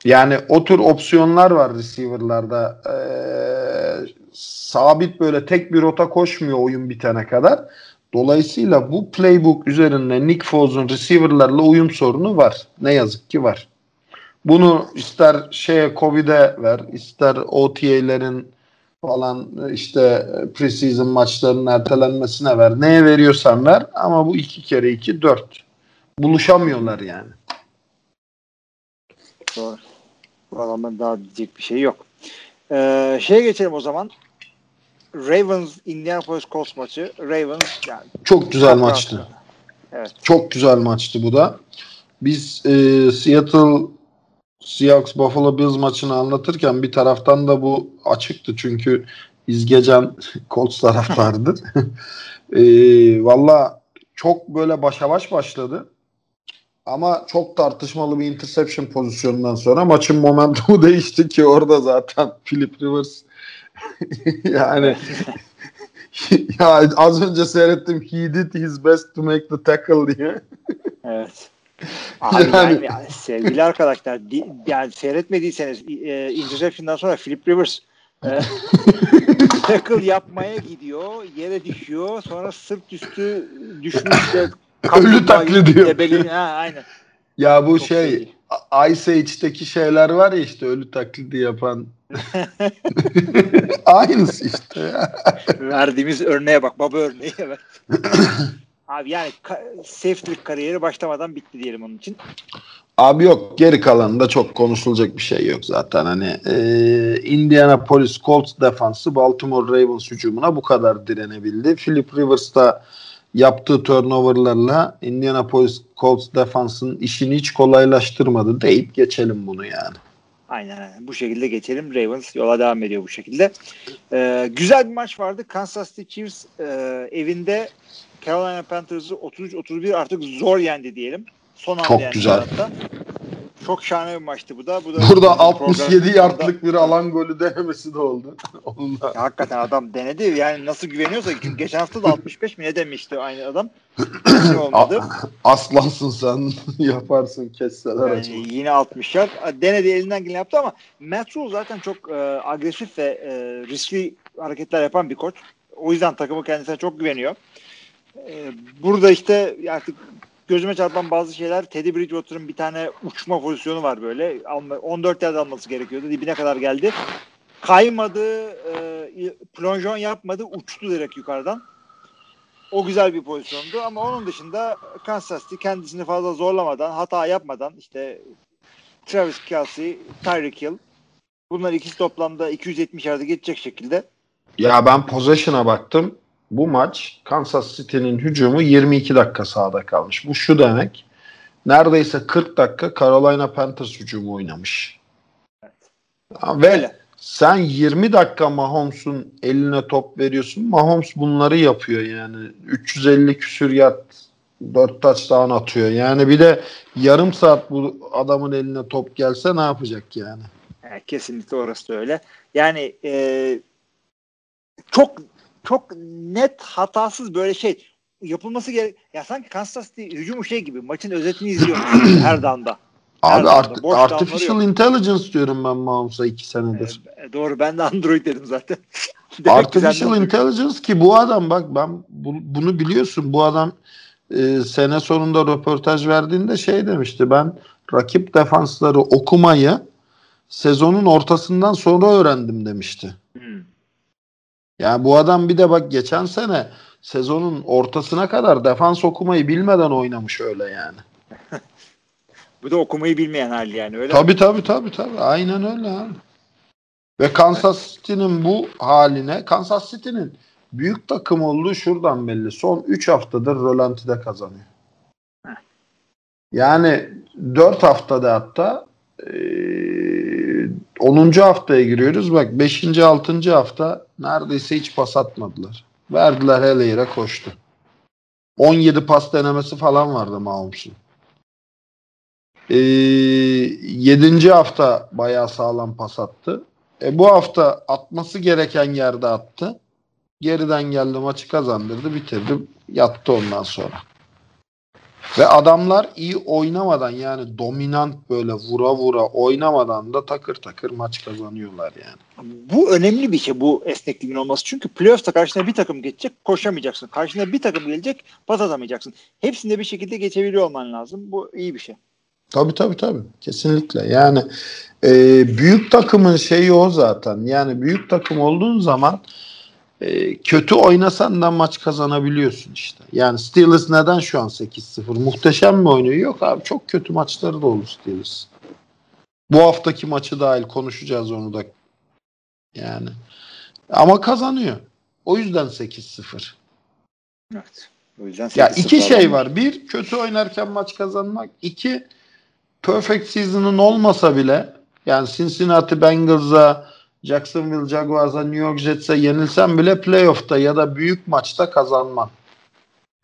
Yani o tür opsiyonlar var receiver'larda. Ee, sabit böyle tek bir rota koşmuyor oyun bitene kadar. Dolayısıyla bu playbook üzerinde Nick Foles'un receiver'larla uyum sorunu var. Ne yazık ki var. Bunu ister şeye Covid'e ver, ister OTA'lerin falan işte preseason maçlarının ertelenmesine ver. Neye veriyorsan ver ama bu iki kere iki dört. Buluşamıyorlar yani. Doğru. Bu adamların daha diyecek bir şey yok. Ee, şeye geçelim o zaman. Ravens Indianapolis Colts maçı. Ravens yani Çok güzel Çok maçtı. Evet. Çok güzel maçtı bu da. Biz e, Seattle Seahawks Buffalo Bills maçını anlatırken bir taraftan da bu açıktı çünkü İzgecan <laughs> Colts taraftarıdır. <laughs> e, Valla çok böyle başa baş başladı. Ama çok tartışmalı bir interception pozisyonundan sonra maçın momentumu <laughs> değişti ki orada zaten Philip Rivers <laughs> yani <laughs> ya az önce seyrettim he did his best to make the tackle diye. Evet. <laughs> Abi yani, Yani- yani sevgili arkadaşlar yani seyretmediyseniz e, interception'dan sonra Philip Rivers e, tackle yapmaya gidiyor. Yere düşüyor. Sonra sırt üstü düşmüş de Ölü. Debeli, ha, aynen. Ya bu Çok şey. Ice Age'deki şeyler var ya işte ölü taklidi yapan. <laughs> Aynısı işte ya. Verdiğimiz örneğe bak. Baba örneği evet. <clears throat> Abi yani ka- safety'lik kariyeri başlamadan bitti diyelim onun için. Abi yok geri kalanında çok konuşulacak bir şey yok zaten. Hani e, Indianapolis Colts defansı Baltimore Ravens hücumuna bu kadar direnebildi. Philip Rivers da yaptığı turnoverlarla Indianapolis Colts defansının işini hiç kolaylaştırmadı deyip geçelim bunu yani. Aynen aynen. Bu şekilde geçelim. Ravens yola devam ediyor bu şekilde. Ee, güzel bir maç vardı. Kansas City Chiefs e, evinde Carolina Panthers'ı 33-31 artık zor yendi diyelim. Son anda Çok güzel. hatta. Çok şahane bir maçtı bu da. Bu da Burada bizim 67 programımızda- yardlık bir alan golü denemesi de oldu. <laughs> Onun da Ya hakikaten adam denedi. Yani nasıl güveniyorsa çünkü geçen hafta da 65 mi ne demişti aynı adam. Şey olmadı. aslansın sen <laughs> yaparsın kesseler. Yani yine 60'lar. Denedi elinden geleni yaptı ama Matt Rule zaten çok e, agresif ve e, riskli hareketler yapan bir koç. O yüzden takımı kendisine çok güveniyor. E, burada işte artık gözüme çarpan bazı şeyler Teddy Bridgewater'ın bir tane uçma pozisyonu var böyle. Alma, 14 yard alması gerekiyordu. Dibine kadar geldi. Kaymadı, e, plonjon yapmadı, uçtu direkt yukarıdan. O güzel bir pozisyondu ama onun dışında Kansas City kendisini fazla zorlamadan, hata yapmadan işte Travis Kelsey, Tyreek Hill bunlar ikisi toplamda 270 yarda geçecek şekilde Ya ben possession'a baktım. Bu maç Kansas City'nin hücumu 22 dakika sahada kalmış. Bu şu demek. Neredeyse 40 dakika Carolina Panthers hücumu oynamış. Ha, Ve Öyle. sen 20 dakika Mahomes'un eline top veriyorsun. Mahomes bunları yapıyor yani. 350 küsür yard 4 touchdown atıyor. Yani bir de yarım saat bu adamın eline top gelse ne yapacak yani? Yani kesinlikle orası da öyle. Yani e, çok çok net hatasız böyle şey yapılması gerek. Ya sanki Kansas City hücumu şey gibi maçın özetini izliyormuş <clears throat> her danda. Abi Nerede art-? Boş artificial intelligence diyorum ben Mahomes'a 2 senedir. E, doğru ben de Android dedim zaten. <laughs> Artificial intelligence ki bu adam bak ben bu- bunu biliyorsun bu adam e, sene sonunda röportaj verdiğinde şey demişti ben rakip defansları okumayı sezonun ortasından sonra öğrendim demişti. Hmm. Yani bu adam bir de bak geçen sene sezonun ortasına kadar defans okumayı bilmeden oynamış öyle yani. <laughs> Bu da okumayı bilmeyen hali yani öyle. mi? Tabii tabii tabii tabii. Aynen öyle abi. Ve Kansas City'nin bu haline Kansas City'nin büyük takım olduğu şuradan belli. Son 3 haftadır rölantide kazanıyor. Yani 4 haftada hatta eee 10. haftaya giriyoruz. Bak 5. 6. hafta neredeyse hiç pas atmadılar. Verdiler Heleyre koştu. 17 pas denemesi falan vardı Mahomes'un. Ee, 7. hafta bayağı sağlam pas attı. E, bu hafta atması gereken yerde attı. Geriden geldi maçı kazandırdı bitirdi yattı ondan sonra. Ve adamlar iyi oynamadan yani dominant böyle vura vura oynamadan da takır takır maç kazanıyorlar yani. Bu önemli bir şey bu esnekliğin olması. Çünkü playoff'ta karşına bir takım geçecek koşamayacaksın. Karşına bir takım gelecek pas atamayacaksın. Hepsinde bir şekilde geçebiliyor olman lazım. Bu iyi bir şey. Tabii tabii tabii. Kesinlikle. Yani e, büyük takımın şeyi o zaten. Yani büyük takım olduğun zaman e, kötü oynasan da maç kazanabiliyorsun işte. Yani Steelers neden şu an 8-0? Muhteşem mi oynuyor? Yok abi çok kötü maçları da olur Steelers. Bu haftaki maçı dahil konuşacağız onu da. Yani. Ama kazanıyor. O yüzden 8-0. Evet. O yüzden Ya 8-0 iki şey var. Bir, kötü oynarken maç kazanmak. İki, perfect season'ın olmasa bile yani Cincinnati Bengals'a, Jacksonville Jaguars'a, New York Jets'e yenilsen bile playoff'ta ya da büyük maçta kazanman.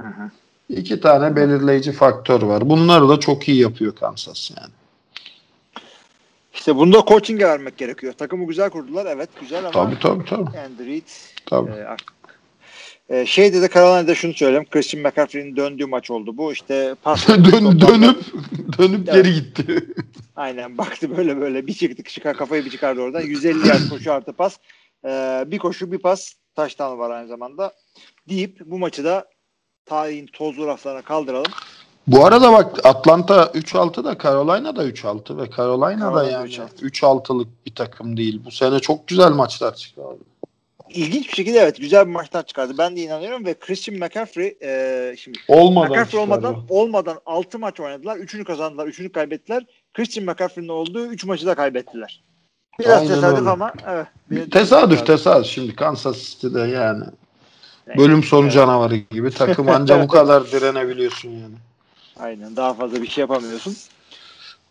Hı hı. İki tane belirleyici faktör var. Bunları da çok iyi yapıyor Kansas yani. İşte bunda coaching'e vermek gerekiyor. Takımı güzel kurdular. Evet güzel ama Tabii tabii tabii. Andy Reid tabii. e, artık e, şeyde de Carolina'da şunu söyleyeyim. Christian McCaffrey'in döndüğü maç oldu. Bu işte pas <laughs> Dön, dönüp dönüp geri gitti. <laughs> Aynen baktı böyle böyle bir çıktı çıkar kafayı bir çıkardı oradan. 150 yard <laughs> koşu artı pas. Ee, bir koşu bir pas taştan var aynı zamanda. Deyip bu maçı da tarihin tozlu raflarına kaldıralım. Bu arada bak Atlanta 3-6 da Carolina da 3-6 ve Carolina da Carolina yani 3-6. 3-6'lık bir takım değil. Bu sene çok güzel maçlar çıkardı. İlginç bir şekilde evet güzel bir maçlar çıkardı. Ben de inanıyorum ve Christian McCaffrey e, şimdi Olmadan McCaffrey çıkardı. olmadan olmadan 6 maç oynadılar. 3'ünü kazandılar, 3'ünü kaybettiler. Christian McCaffrey'nin olduğu 3 maçı da kaybettiler. Biraz Aynen tesadüf öyle. ama evet. Tesadüf tesadüf şimdi Kansas City'de yani bölüm sonu Evet. canavarı gibi takım anca bu <laughs> kadar direnebiliyorsun yani. Aynen daha fazla bir şey yapamıyorsun.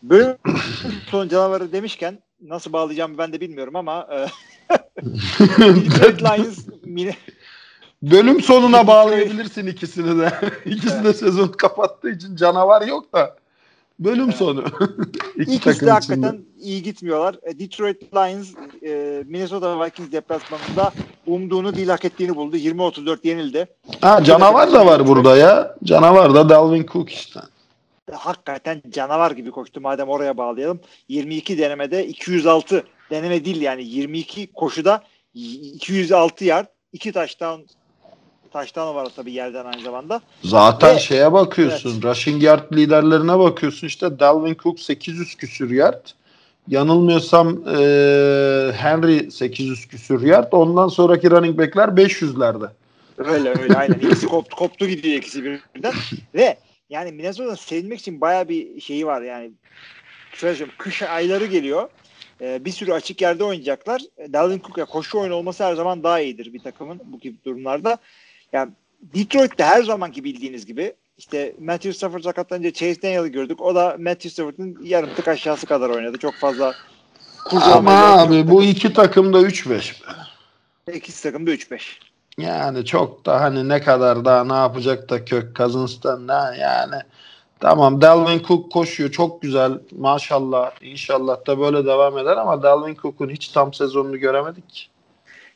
Bölüm <clears throat> sonu canavarı demişken nasıl bağlayacağımı ben de bilmiyorum ama e, Detroit Lions mini, bölüm sonuna bağlayabilirsin ikisini de. <laughs> İkisi de sezon kapattığı için canavar yok da bölüm Evet. sonu. <laughs> İki ikisi de içinde. hakikaten iyi gitmiyorlar. E, Detroit Lions e, Minnesota Vikings deplasmanında umduğunu değil hak ettiğini buldu. 20-34 yenildi. Ha canavar da var burada ya. Canavar da Dalvin Cook işte. hakikaten canavar gibi koştu madem oraya bağlayalım. 22 denemede 206 deneme değil yani 22 koşuda 206 yard 2 taştan taştan var tabii yerden aynı zamanda. Zaten Ve- şeye bakıyorsun. Rushing yard liderlerine bakıyorsun. İşte Dalvin Cook 800 küsür yard. Yanılmıyorsam eee, Henry 800 küsür yard. Ondan sonraki running back'ler 500'lerde. Öyle öyle aynen. <laughs> İkisi koptu, koptu gidiyor ikisi birden. Ve yani Minnesota'nın sevinmek için baya bir şeyi var yani. Şöyle söyleyeyim. Kış ayları geliyor. Ee, bir sürü açık yerde oynayacaklar. E, Dalvin Cook'a koşu oyunu olması her zaman daha iyidir bir takımın bu gibi durumlarda. Yani Detroit'te her zamanki bildiğiniz gibi işte Matthew Stafford sakatlanınca Chase Daniel'ı gördük. O da Matthew Stafford'ın yarım tık aşağısı kadar oynadı. Çok fazla Ama abi bu iki takım da 3-5. İkisi takımda 3-5. Yani çok da hani ne kadar daha ne yapacak da kök Cousins'tan ne yani. Tamam Dalvin Cook koşuyor çok güzel maşallah inşallah da böyle devam eder ama Dalvin Cook'un hiç tam sezonunu göremedik.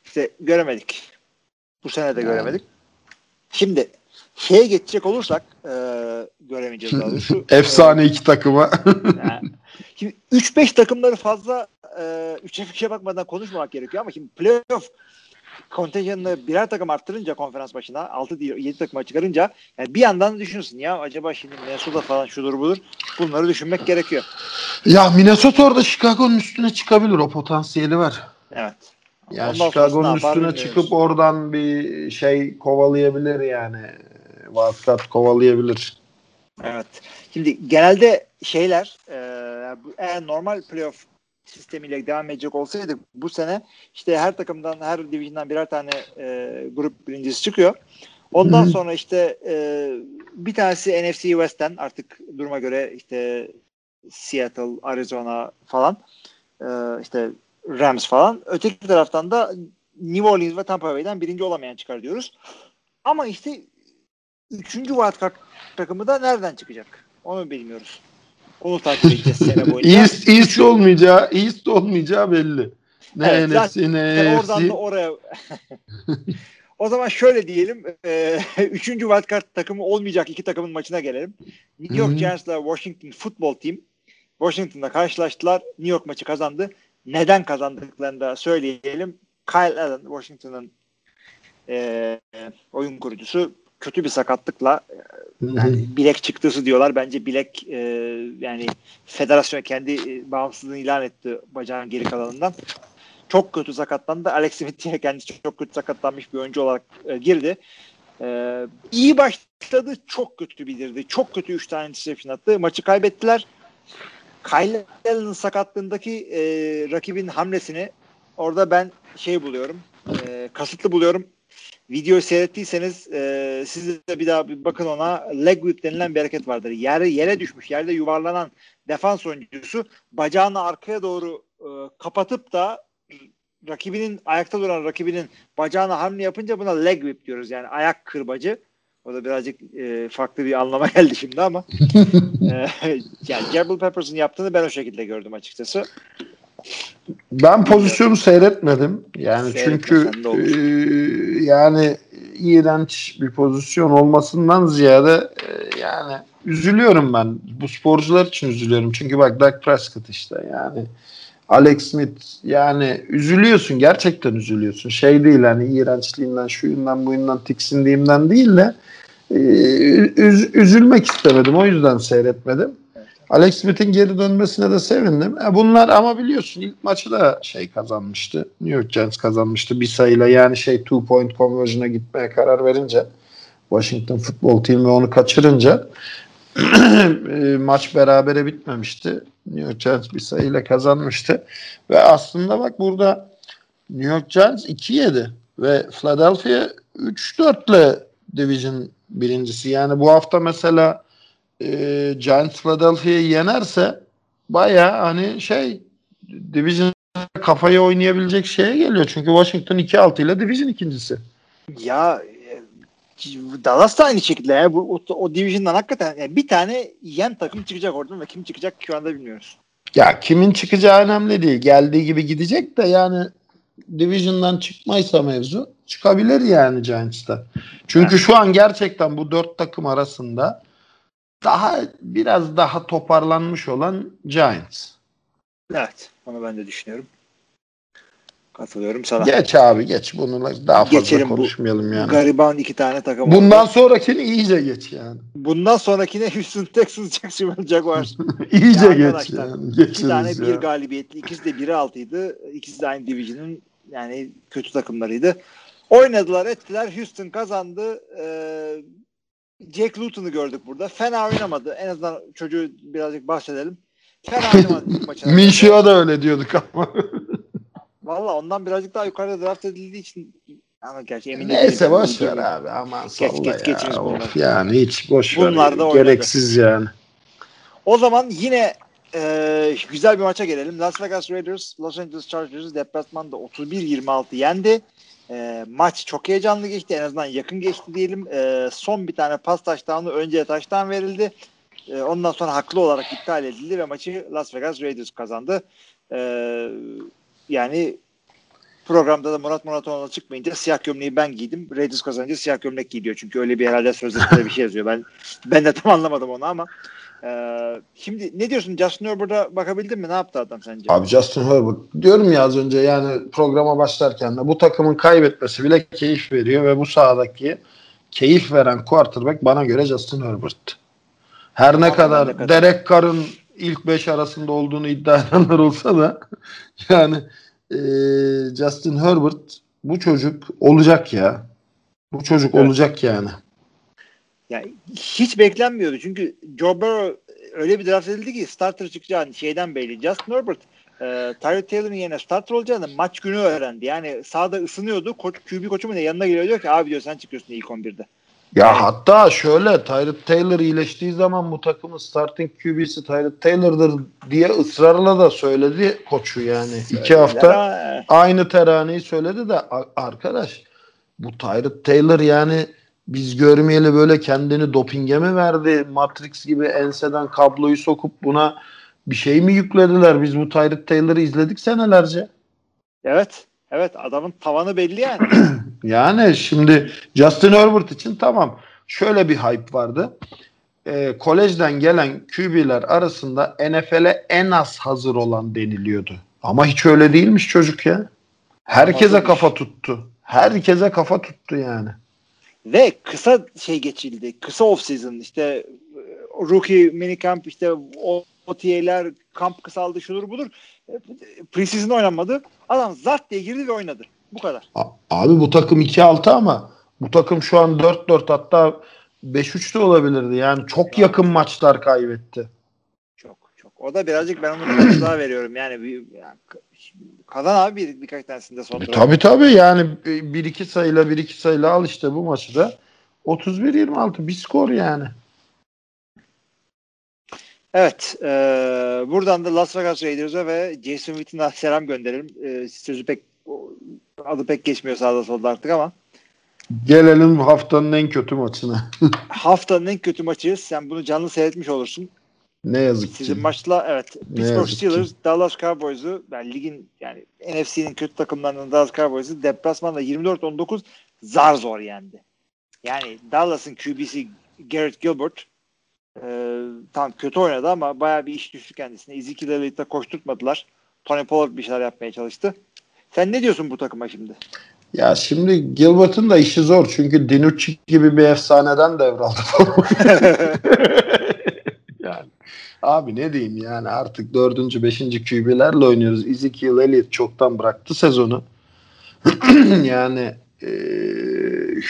İşte göremedik. Bu sene de Yani. göremedik. Şimdi şeye geçecek olursak e, göremeyeceğiz daha doğrusu. <laughs> Efsane iki takıma. E, <laughs> yani, şimdi 3-5 takımları fazla e, 3'e 5'e bakmadan konuşmamak gerekiyor ama şimdi playoff kontenjanını birer takım arttırınca konferans başına 6 değil 7 takıma çıkarınca yani bir yandan düşünürsün ya acaba şimdi Minnesota falan şudur budur bunları düşünmek gerekiyor. ya Minnesota orada Chicago'nun üstüne çıkabilir o potansiyeli var. Evet. Yani Ondan Chicago'nun üstüne bilmiyoruz. çıkıp oradan bir şey kovalayabilir yani. Wildcard kovalayabilir. Evet. Şimdi genelde şeyler e, eğer normal playoff sistemiyle devam edecek olsaydı bu sene işte her takımdan her division'dan birer tane e, grup birincisi çıkıyor. Ondan Hı hı. sonra işte e, bir tanesi NFC West'ten artık duruma göre işte Seattle, Arizona falan e, işte Rams falan. Öteki taraftan da New Orleans ve Tampa Bay'den birinci olamayan çıkar diyoruz. Ama işte üçüncü wildcard takımı da nereden çıkacak? Onu bilmiyoruz. Onu takip edeceğiz sene boyunca. East, East olmayacağı, East olmayacağı belli. Ne Evet, NFC ne Yani oradan da oraya. o zaman şöyle diyelim. E, <laughs> üçüncü wildcard takımı olmayacak iki takımın maçına gelelim. New York. Giants'la Washington Football Team Washington'da karşılaştılar. New York maçı kazandı. Neden kazandıklarını da söyleyelim. Kyle Allen, Washington'ın e, oyun kurucusu kötü bir sakatlıkla yani bilek çıktısı diyorlar. Bence bilek e, yani federasyon kendi e, bağımsızlığını ilan etti bacağın geri kalanından. Çok kötü sakatlandı. Alex Smith diye kendisi çok kötü sakatlanmış bir oyuncu olarak e, girdi. E, iyi başladı. Çok kötü bitirdi. Çok kötü 3 tane interception attı. Maçı kaybettiler. Kyle Allen'ın sakatlığındaki e, rakibin hamlesini orada ben şey buluyorum. E, kasıtlı buluyorum videoyu seyrettiyseniz e, siz de bir daha bir bakın ona leg whip denilen bir hareket vardır. Yere, yere düşmüş, yerde yuvarlanan defans oyuncusu bacağını arkaya doğru e, kapatıp da rakibinin ayakta duran rakibinin bacağına hamle yapınca buna leg whip diyoruz. Yani ayak kırbacı. O da birazcık e, farklı bir anlama <laughs> geldi şimdi ama. e, yani Jabril Peppers'ın yaptığını ben o şekilde gördüm açıkçası. Ben pozisyonu seyretmedim. Yani Seyretme, çünkü e, yani iğrenç bir pozisyon olmasından ziyade e, yani üzülüyorum ben. Bu sporcular için üzülüyorum. Çünkü bak Dak Prescott işte yani Alex Smith yani üzülüyorsun gerçekten üzülüyorsun. Şey değil hani iğrençliğinden şuyundan buyundan tiksindiğimden değil de e, üz- üzülmek istemedim. O yüzden seyretmedim. Alex Smith'in geri dönmesine de sevindim. E bunlar ama biliyorsun ilk maçı da şey kazanmıştı. New York Giants kazanmıştı bir sayıyla. Yani şey two point conversion'a gitmeye karar verince Washington Football Team ve onu kaçırınca <clears throat> e, maç berabere bitmemişti. New York Giants bir sayıyla kazanmıştı. Ve aslında bak burada New York Giants 2-7 ve Philadelphia 3-4 ile division birincisi. Yani bu hafta mesela e, Giants Philadelphia'yı yenerse baya hani şey division kafayı oynayabilecek şeye geliyor. Çünkü Washington 2-6 ile division ikincisi. Ya e, Dallas da aynı şekilde ya. Bu, o, o division'dan hakikaten yani bir tane yen takım çıkacak oradan ve kim çıkacak şu anda bilmiyoruz. Ya kimin çıkacağı önemli değil. Geldiği gibi gidecek de yani division'dan çıkmaysa mevzu çıkabilir yani Giants'ta. Çünkü şu an gerçekten bu dört takım arasında daha biraz daha toparlanmış olan Giants. Evet. Onu ben de düşünüyorum. Katılıyorum sana. Geç abi geç. Bunu daha fazla Geçelim bu konuşmayalım yani. Gariban iki tane takım Bundan oldu. sonrakini iyice geç yani. Bundan sonrakine Houston Texans Jacksonville Jaguars. <laughs> iyice Ya geç yani. İki tane Geçeriz bir ya. galibiyetli. ikisi de 1'e 6'ydı. İkisi de aynı division'ın yani kötü takımlarıydı. Oynadılar ettiler. Houston kazandı. Ee, Jack Luton'u gördük burada. Fena oynamadı. En azından çocuğu birazcık bahsedelim. Fena oynamadı ilk. <laughs> Minşia da öyle diyorduk ama. Valla ondan birazcık daha yukarıda draft edildiği için ama gerçi emin Neyse boş ver abi aman salla Geç, geç, ya. bunları. Of, yani hiç boş ver. Bunlar da oynadı. Gereksiz yani. O zaman yine e, güzel bir maça gelelim. Las Vegas Raiders Los Angeles Chargers'ı deplasmanda 31-26 yendi. E, maç çok heyecanlı geçti. En azından yakın geçti diyelim. E, son bir tane pas taştanı önce taştan verildi. E, ondan sonra haklı olarak iptal edildi ve maçı Las Vegas Raiders kazandı. E, yani programda da Murat Muratoğlu'na çıkmayınca siyah gömleği ben giydim. Raiders kazanınca siyah gömlek giyiyor. Çünkü öyle bir herhalde sözleşmede bir şey yazıyor. Ben ben de tam anlamadım onu ama ee, şimdi ne diyorsun Justin Herbert'a bakabildin mi? Ne yaptı adam sence? Abi Justin Herbert diyorum ya az önce yani programa başlarken de bu takımın kaybetmesi bile keyif veriyor ve bu sahadaki keyif veren quarterback bana göre Justin Herbert. Her ne ben de kadar. Derek Carr'ın ilk 5 arasında olduğunu iddia edenler olsa da <laughs> yani e, Justin Herbert bu çocuk olacak ya. Bu çocuk Evet. olacak yani. Yani hiç beklenmiyordu. Çünkü Joe Burrow öyle bir draft edildi ki starter çıkacağı şeyden belli. Justin Herbert e, Tyrod Taylor'ın yerine starter olacağını maç günü öğrendi. Yani sahada ısınıyordu. Koç, QB koçu mu ne yanına geliyor diyor ki abi diyor sen çıkıyorsun ilk 11'de. Ya hatta şöyle Tyrod Taylor iyileştiği zaman bu takımın starting QB'si Tyrod Taylor'dır diye ısrarla da söyledi koçu yani. İki hafta Ama, aynı teraneyi söyledi de arkadaş bu Tyrod Taylor yani biz görmeyeli böyle kendini dopinge mi verdi? Matrix gibi enseden kabloyu sokup buna bir şey mi yüklediler? Biz bu Tyrod Taylor'ı izledik senelerce. evet. Evet adamın tavanı belli yani. <clears throat> Yani şimdi Justin Herbert için tamam. Şöyle bir hype vardı. Ee, kolejden gelen QB'ler arasında NFL'e en az hazır olan deniliyordu. Ama hiç öyle değilmiş çocuk ya. Herkese kafa tuttu. Herkese kafa tuttu yani. Ve kısa şey geçildi. Kısa off season işte e, rookie minicamp işte o OTA'ler kamp kısaldı şudur budur. E, Preseason oynanmadı. Adam zart diye girdi ve oynadı. Bu kadar. A- Abi bu takım 2-6 ama bu takım şu an 4-4 hatta 5-3 de olabilirdi. Yani çok yakın maçlar kaybetti. Çok çok. O da birazcık ben onu biraz daha veriyorum. Yani bir yani, kazan abi bir, birkaç tanesinde son E, tabii tabii yani 1-2 sayıyla 1-2 sayıyla al işte bu maçı da 31-26 bir skor yani. Evet. E, buradan da Las Vegas Raiders'a ve Jason Witten'a selam gönderelim. E, sözü pek adı pek geçmiyor sağda solda artık ama Gelelim haftanın en kötü maçına. <laughs> haftanın en kötü maçı. Sen bunu canlı seyretmiş olursun. ne yazık ki. Sizin maçla evet Pittsburgh yazık ki. Steelers Dallas Cowboys'u yani ligin yani NFC'nin kötü takımlarından Dallas Cowboys'u deplasmanda 24-19 zar zor yendi. Yani Dallas'ın QB'si Garrett Gilbert e, tam kötü oynadı ama bayağı bir iş düştü kendisine. Ezekiel Elliott'a koşturtmadılar. Tony Pollard bir şeyler yapmaya çalıştı. Sen ne diyorsun bu takıma şimdi? Ya şimdi Gilbert'ın da işi zor çünkü Dinucci gibi bir efsaneden devraldı. <laughs> yani abi ne diyeyim yani artık dördüncü, beşinci QB'lerle oynuyoruz. Ezekiel Elliott çoktan bıraktı sezonu. <clears throat> yani e,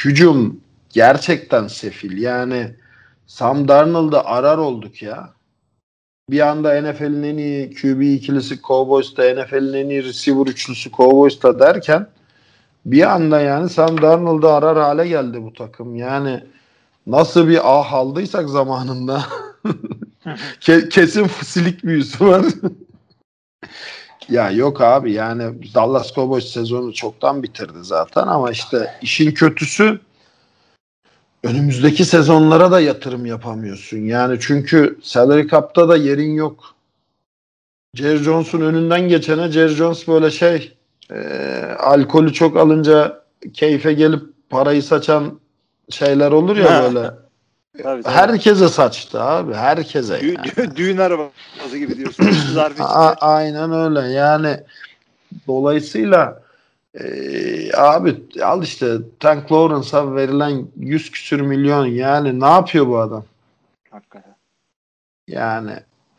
hücum gerçekten sefil. Yani Sam Darnold'ı arar olduk ya. Bir anda NFL'in en iyi QB ikilisi Cowboys'ta, NFL'in en iyi receiver üçlüsü Cowboys'ta derken bir anda yani Sam Darnold'u arar hale geldi bu takım. Yani nasıl bir ah aldıysak zamanında <laughs> Ke- kesin fisilik büyüsü var. <laughs> ya yok abi yani Dallas Cowboys sezonu çoktan bitirdi zaten ama işte işin kötüsü önümüzdeki sezonlara da yatırım yapamıyorsun. Yani çünkü salary cap'ta da yerin yok. Jerry Jones'un önünden geçene Jerry Jones böyle şey e, alkolü çok alınca keyfe gelip parayı saçan şeyler olur ya Ha. böyle. Tabii, tabii. Herkese saçtı abi. Herkese. Dü- yani. dü- düğün arabası gibi diyorsun. <laughs> A- aynen öyle. Yani dolayısıyla Ee, abi al işte Tank Lawrence'a verilen 100 küsür milyon yani ne yapıyor bu adam? Hakikaten. Yani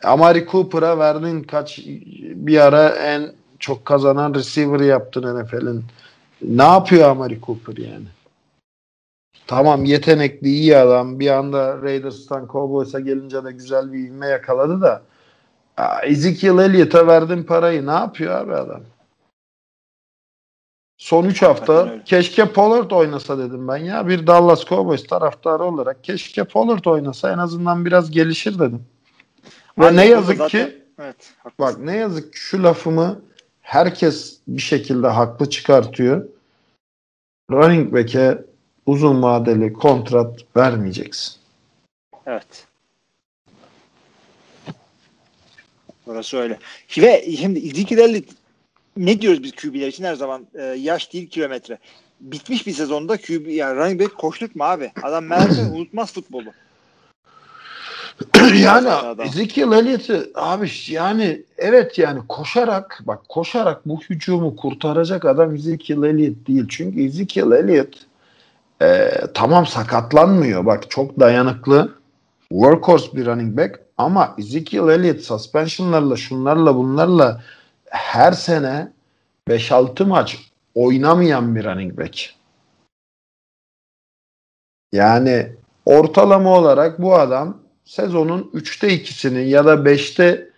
Amari Cooper'a verdin kaç bir ara en çok kazanan receiver yaptın NFL'in. Ne yapıyor Amari Cooper yani? Tamam yetenekli iyi adam. Bir anda Raiders'tan Cowboys'a gelince de güzel bir ivme yakaladı da Ezekiel Elliott'a verdin parayı ne yapıyor abi adam? Son 3 hafta keşke Pollard oynasa dedim ben ya. Bir Dallas Cowboys taraftarı olarak keşke Pollard oynasa en azından biraz gelişir dedim. Ve Abi ne yazık zaten- ki Evet. haklısın. bak ne yazık ki şu lafımı herkes bir şekilde haklı çıkartıyor. Running back'e uzun vadeli kontrat vermeyeceksin. Evet. Burası öyle. Ve şimdi Elliott ne diyoruz biz QB'ler için her zaman e, yaş değil kilometre. Bitmiş bir sezonda QB yani running back koşturtma abi. Adam meğerse <clears throat> unutmaz futbolu. <clears throat> yani. Ezekiel Elliott'ı abi yani evet yani koşarak bak koşarak bu hücumu kurtaracak adam Ezekiel Elliott değil. Çünkü Ezekiel Elliott e, tamam sakatlanmıyor. Bak çok dayanıklı workhorse bir running back ama Ezekiel Elliott suspensionlarla şunlarla bunlarla her sene 5-6 maç oynamayan bir running back. Yani ortalama olarak bu adam sezonun 3'te 2'sini ya da 5'te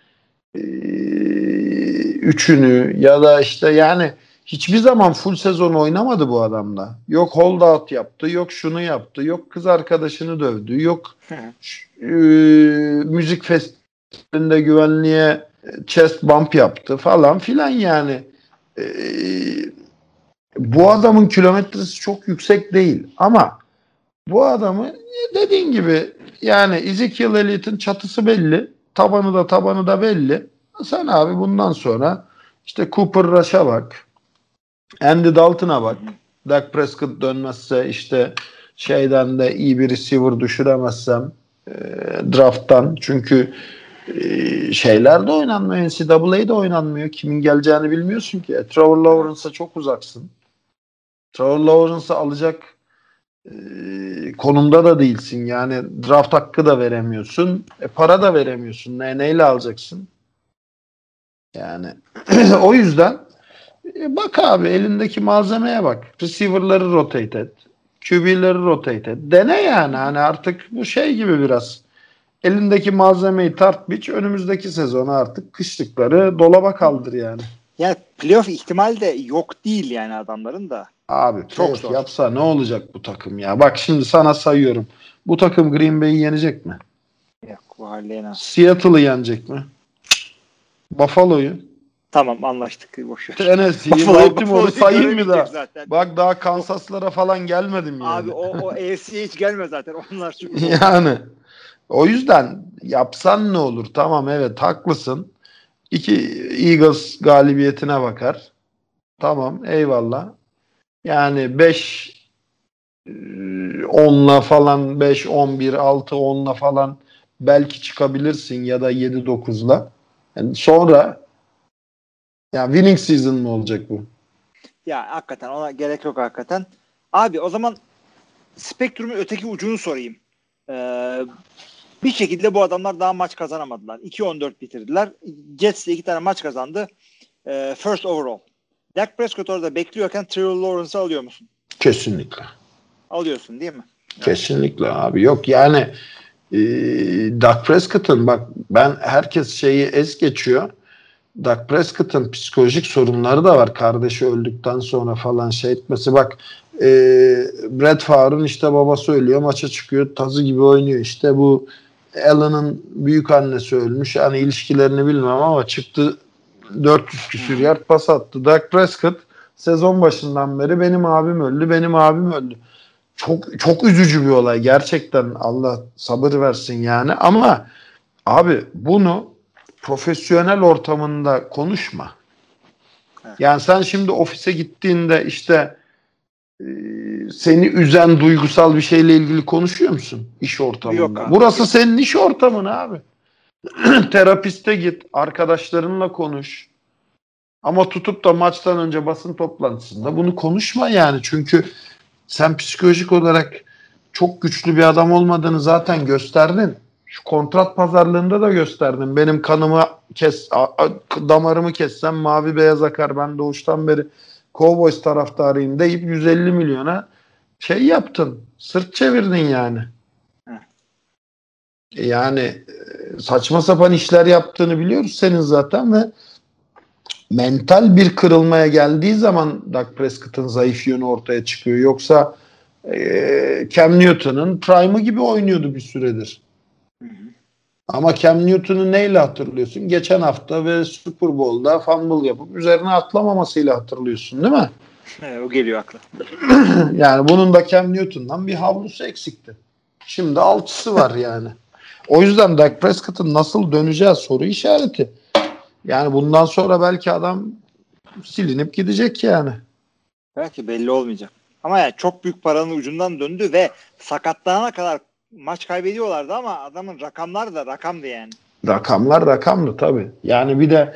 3'ünü ya da işte yani hiçbir zaman full sezon oynamadı bu adamla. Yok holdout yaptı, yok şunu yaptı, yok kız arkadaşını dövdü, yok e, müzik festivalinde güvenliğe chest bump yaptı falan filan yani. E, bu adamın kilometresi çok yüksek değil ama bu adamı dediğin gibi yani Ezekiel Elliott'ın çatısı belli. Tabanı da tabanı da belli. Sen abi bundan sonra işte Cooper Rush'a bak. Andy Dalton'a bak. Dak Prescott dönmezse işte şeyden de iyi bir receiver düşüremezsem e, drafttan. Çünkü e, şeyler de oynanmıyor. NCAA'de oynanmıyor. Kimin geleceğini bilmiyorsun ki. E, Trevor Lawrence'a çok uzaksın. Trevor Lawrence'ı alacak e, konumda da değilsin. Yani draft hakkı da veremiyorsun. E, para da veremiyorsun. Ne, neyle alacaksın? Yani <clears throat> o yüzden e, bak abi elindeki malzemeye bak. Receiver'ları rotate et. QB'leri rotate et. Dene yani. Hani artık bu şey gibi biraz. Elindeki malzemeyi tart biç. Önümüzdeki sezonu artık kışlıkları dolaba kaldır yani. Yani playoff ihtimali de yok değil yani adamların da. Abi Çok çok zor. yapsa ne olacak bu takım ya? Bak şimdi sana sayıyorum. Bu takım Green Bay'i yenecek mi? Yok bu halleyemez. Seattle'ı yenecek mi? Buffalo'yu, Tamam anlaştık. Boş ver. Tennessee'yi, Buffalo- Baltimore'u sayayım mı? Zaten. Bak daha Kansas'lara falan gelmedim yani. Abi o, o AFC'ye hiç gelme zaten. Onlar <laughs> çünkü. yani o yüzden yapsan ne olur? Tamam evet haklısın. İki Eagles galibiyetine bakar. Tamam eyvallah. Yani 5 10'la falan 5 11 6 10'la falan belki çıkabilirsin ya da 7 9'la. Yani sonra ya winning season mı olacak bu? Ya hakikaten ona gerek yok hakikaten. Abi o zaman spektrumun öteki ucunu sorayım. Ee, bir şekilde bu adamlar daha maç kazanamadılar. 2-14 bitirdiler. Jets de iki tane maç kazandı. Ee, first overall. Dak Prescott orada bekliyorken Trevor Lawrence'ı alıyor musun? Kesinlikle. Alıyorsun değil mi? Kesinlikle abi. Yok yani e, Dak Prescott'ın bak ben herkes şeyi es geçiyor. Dak Prescott'ın psikolojik sorunları da var. Kardeşi öldükten sonra falan şey etmesi. Bak e, Brett Favre'ın işte babası ölüyor. Maça çıkıyor. Tazı gibi oynuyor. İşte bu Allen'ın büyük annesi ölmüş. Yani ilişkilerini bilmem ama çıktı 400 küsür yard pas attı. Dak Prescott sezon başından beri benim abim öldü. Benim abim öldü çok çok üzücü bir olay gerçekten Allah sabır versin yani ama abi bunu profesyonel ortamında konuşma. Yani sen şimdi ofise gittiğinde işte seni üzen duygusal bir şeyle ilgili konuşuyor musun iş ortamında? Yok abi, Burası senin iş ortamın abi. <clears throat> Terapiste git, arkadaşlarınla konuş. Ama tutup da maçtan önce basın toplantısında bunu konuşma yani. Çünkü sen psikolojik olarak çok güçlü bir adam olmadığını zaten gösterdin. Şu kontrat pazarlığında da gösterdin. Benim kanımı kes, damarımı kessem mavi beyaz akar. Ben doğuştan beri Cowboys taraftarıyım deyip 150 milyona şey yaptın. Sırt çevirdin yani. Yani e, saçma sapan işler yaptığını biliyoruz senin zaten ve mental bir kırılmaya geldiği zaman Dak Prescott'ın zayıf yönü ortaya çıkıyor. Yoksa e, Cam Newton'ın prime'ı gibi oynuyordu bir süredir. Ama Cam Newton'u neyle hatırlıyorsun? Geçen hafta ve Super Bowl'da fumble yapıp üzerine atlamamasıyla hatırlıyorsun değil mi? o geliyor akla. <clears throat> yani bunun da Cam Newton'dan bir havlusu eksikti. Şimdi altısı var yani. O yüzden Dak Prescott'ın nasıl döneceği soru işareti. Yani bundan sonra belki adam silinip gidecek yani. Belki belli olmayacak. Ama yani çok büyük paranın ucundan döndü ve sakatlanana kadar maç kaybediyorlardı ama adamın rakamlar da rakamdı yani. Rakamlar rakamdı tabii. Yani bir de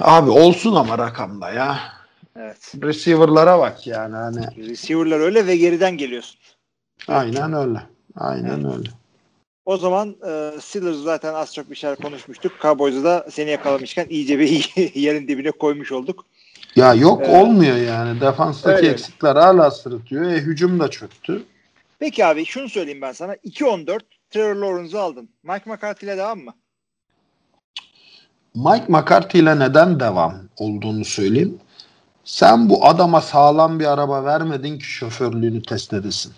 abi olsun ama rakamda ya. Evet. Receiver'lara bak yani hani. Receiver'lar öyle ve geriden geliyorsun. Aynen öyle. Aynen evet. öyle. O zaman e, Steelers zaten az çok bir şeyler konuşmuştuk. Cowboys'u da seni yakalamışken iyice bir <laughs> yerin dibine koymuş olduk. Ya yok ee, olmuyor yani. Defanstaki öyle. eksikler hala sırıtıyor. E, hücum da çöktü. Peki abi şunu söyleyeyim ben sana. 2-14 Trevor Lawrence'ı aldın. Mike McCarthy ile devam mı? Mike McCarthy ile neden devam olduğunu söyleyeyim. Sen bu adama sağlam bir araba vermedin ki şoförlüğünü test edesin.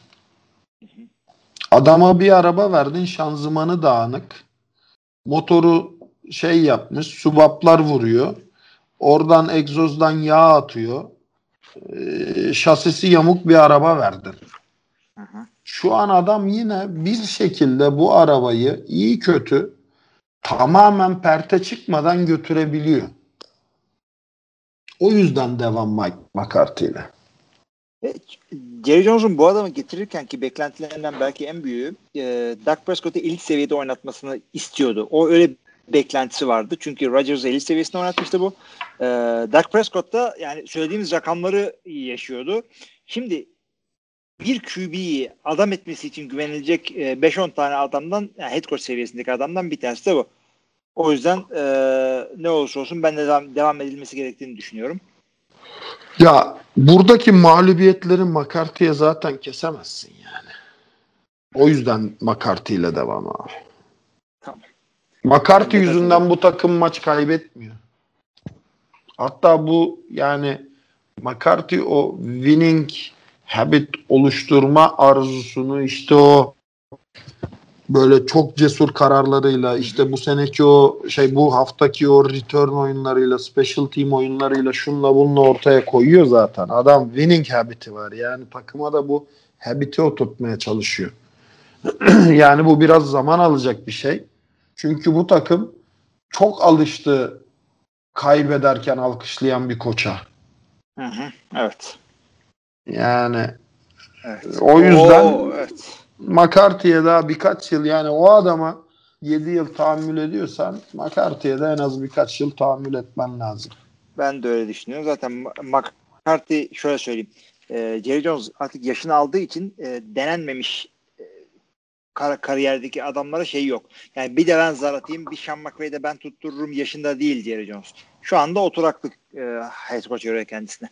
Adama bir araba verdin şanzımanı dağınık. Motoru şey yapmış subaplar vuruyor. Oradan egzozdan yağ atıyor. Ee, şasisi yamuk bir araba verdin. Şu an adam yine bir şekilde bu arabayı iyi kötü tamamen perte çıkmadan götürebiliyor. O yüzden devam Mike McCarthy ile. E, Jerry Jones'un bu adamı getirirken ki beklentilerinden belki en büyüğü e, Dak Prescott'u ilk seviyede oynatmasını istiyordu. O öyle beklentisi vardı. Çünkü Rodgers'ı elit seviyesinde oynatmıştı bu. E, Dak Prescott da yani söylediğimiz rakamları yaşıyordu. Şimdi bir QB'yi adam etmesi için güvenilecek e, 5-10 tane adamdan yani head coach seviyesindeki adamdan bir tanesi de bu. O yüzden e, ne olursa olsun ben de devam, devam edilmesi gerektiğini düşünüyorum. Ya buradaki mağlubiyetleri McCarthy'ye zaten kesemezsin yani. O yüzden McCarthy ile devam abi. Tamam. McCarthy yüzünden bu takım maç kaybetmiyor. Hatta bu yani McCarthy o winning habit oluşturma arzusunu işte o böyle çok cesur kararlarıyla işte bu seneki o şey bu haftaki o return oyunlarıyla special team oyunlarıyla şunla bununla ortaya koyuyor zaten. Adam winning habiti var. Yani takıma da bu habiti oturtmaya çalışıyor. <clears throat> yani bu biraz zaman alacak bir şey. Çünkü bu takım çok alıştı kaybederken alkışlayan bir koça. Hı hı, evet. Yani evet. o yüzden Oo, evet. McCarthy'ye daha birkaç yıl yani o adama 7 yıl tahammül ediyorsan McCarthy'ye de en az birkaç yıl tahammül etmen lazım. Ben de öyle düşünüyorum. Zaten McCarthy şöyle söyleyeyim. E, Jerry Jones artık yaşını aldığı için e, denenmemiş e, kar kariyerdeki adamlara şey yok. Yani bir de ben zar atayım bir Sean McVay'i de ben tuttururum yaşında değil Jerry Jones. Şu anda oturaklık e, head coach görüyor kendisine.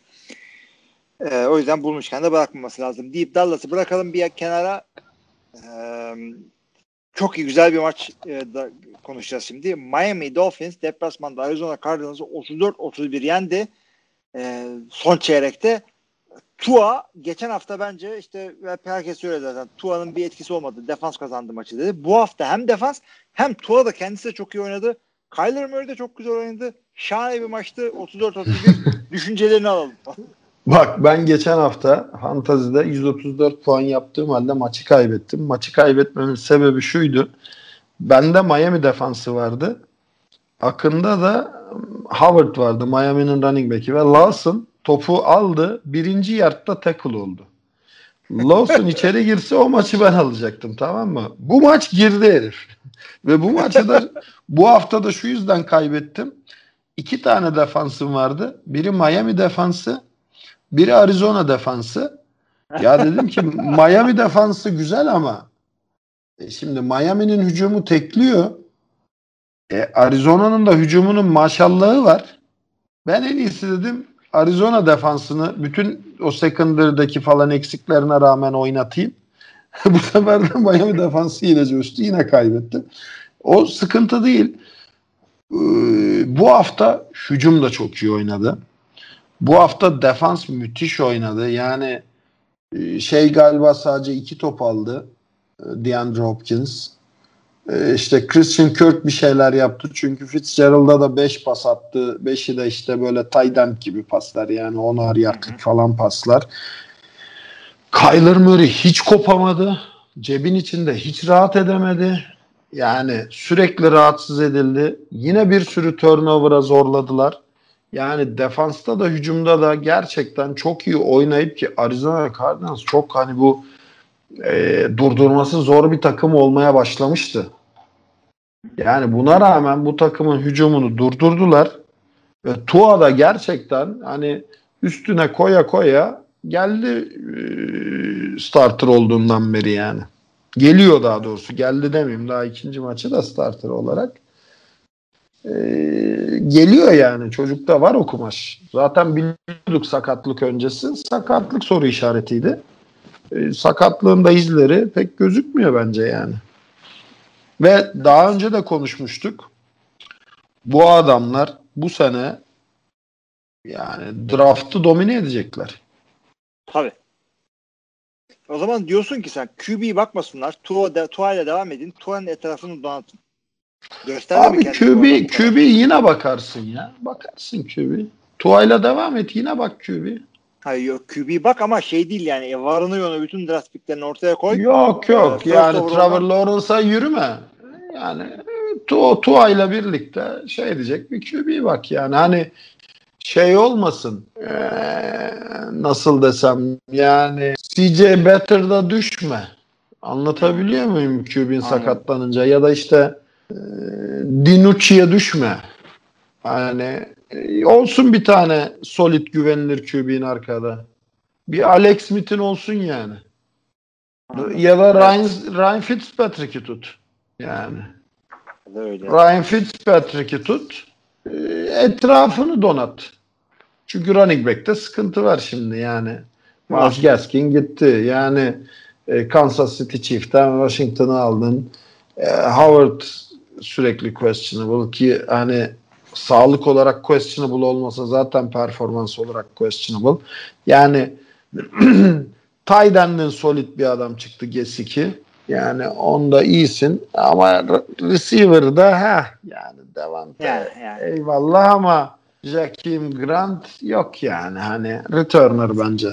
E, o yüzden bulmuşken de bırakmaması lazım deyip Dallas'ı bırakalım bir kenara çok iyi güzel bir maç e, da konuşacağız şimdi. Miami Dolphins deplasmanda Arizona Cardinals'ı 34-31 yendi. E, son çeyrekte Tua geçen hafta bence işte herkes söyledi zaten Tua'nın bir etkisi olmadı. Defans kazandı maçı dedi. Bu hafta hem defans hem Tua da kendisi de çok iyi oynadı. Kyler Murray de çok güzel oynadı. Şahane bir maçtı. 34-31 <laughs> düşüncelerini alalım. Bak ben geçen hafta Fantazi'de 134 puan yaptığım halde maçı kaybettim. Maçı kaybetmemin sebebi şuydu. Bende Miami defansı vardı. Akında da Howard vardı. Miami'nin running back'i ve Lawson topu aldı. Birinci yardta tackle oldu. Lawson içeri girse o maçı ben alacaktım tamam mı? Bu maç girdi herif. <laughs> Ve bu maçı da bu hafta da şu yüzden kaybettim. iki tane defansım vardı. Biri Miami defansı, biri Arizona defansı. Ya dedim ki <laughs> Miami defansı güzel ama e şimdi Miami'nin hücumu tekliyor. E, Arizona'nın da hücumunun maşallahı var. Ben en iyisi dedim Arizona defansını bütün o secondary'deki falan eksiklerine rağmen oynatayım. <laughs> Bu sefer de Miami defansı yine coştu. Yine kaybetti. O sıkıntı değil. Ee, bu hafta hücum da çok iyi oynadı. Bu hafta defans müthiş oynadı. Yani e, şey galiba sadece iki top aldı. E, DeAndre Hopkins. E, işte Christian Kirk bir şeyler yaptı. Çünkü Fitzgerald'a da 5 pas attı. 5'i de işte böyle tight gibi paslar. Yani 10'ar yardlık falan paslar. Kyler Murray hiç kopamadı. Cebin içinde hiç rahat edemedi. Yani sürekli rahatsız edildi. Yine bir sürü turnover'a zorladılar. Yani defansta da hücumda da gerçekten çok iyi oynayıp ki Arizona Cardinals çok hani bu e, durdurması zor bir takım olmaya başlamıştı. Yani buna rağmen bu takımın hücumunu durdurdular. Ve Tua da gerçekten hani üstüne koya koya geldi e, starter olduğundan beri yani. Geliyor daha doğrusu. Geldi demeyeyim. Daha ikinci maçı da starter olarak. Ee, geliyor yani. Çocukta var o kumaş. Zaten biliyorduk sakatlık öncesi. Sakatlık soru işaretiydi. Ee, sakatlığın da izleri pek gözükmüyor bence yani. Ve daha önce de konuşmuştuk. Bu adamlar bu sene yani draftı domine edecekler. Tabii. O zaman diyorsun ki sen QB'ye bakmasınlar. Tua, de, Tua ile devam edin. Tua'nın etrafını donatın. Göster Abi QB, QB yine bakarsın ya. Bakarsın QB. Tua ile devam et. Yine bak QB. Hayır yok QB bak ama şey değil yani e, varını yonu bütün draft picklerini ortaya koy. Yok yok ee, yani Trevor Lawrence'a yürüme. Yani Tua, Tua ile birlikte şey diyecek bir QB bak yani hani şey olmasın ee, nasıl desem yani CJ Better'da düşme. Anlatabiliyor muyum QB'in sakatlanınca ya da işte Dinucci'ye düşme. Yani e, olsun bir tane solid güvenilir QB'in arkada. Bir Alex Smith'in olsun yani. Ya da Ryan, Ryan Fitzpatrick'i tut. Yani. Öyle. Ryan Fitzpatrick'i tut. E, etrafını donat. Çünkü running back'te sıkıntı var şimdi yani. Miles Gaskin gitti. Yani e, Kansas City Chief'ten Washington'ı aldın. E, Howard sürekli questionable ki hani sağlık olarak questionable olmasa zaten performans olarak questionable. Yani <clears throat> Tyden'den solid bir adam çıktı Gesicki. Yani onda iyisin ama receiver'da ha yani devam. Yani, yani. Eyvallah ama Jakim Grant yok yani hani returner bence.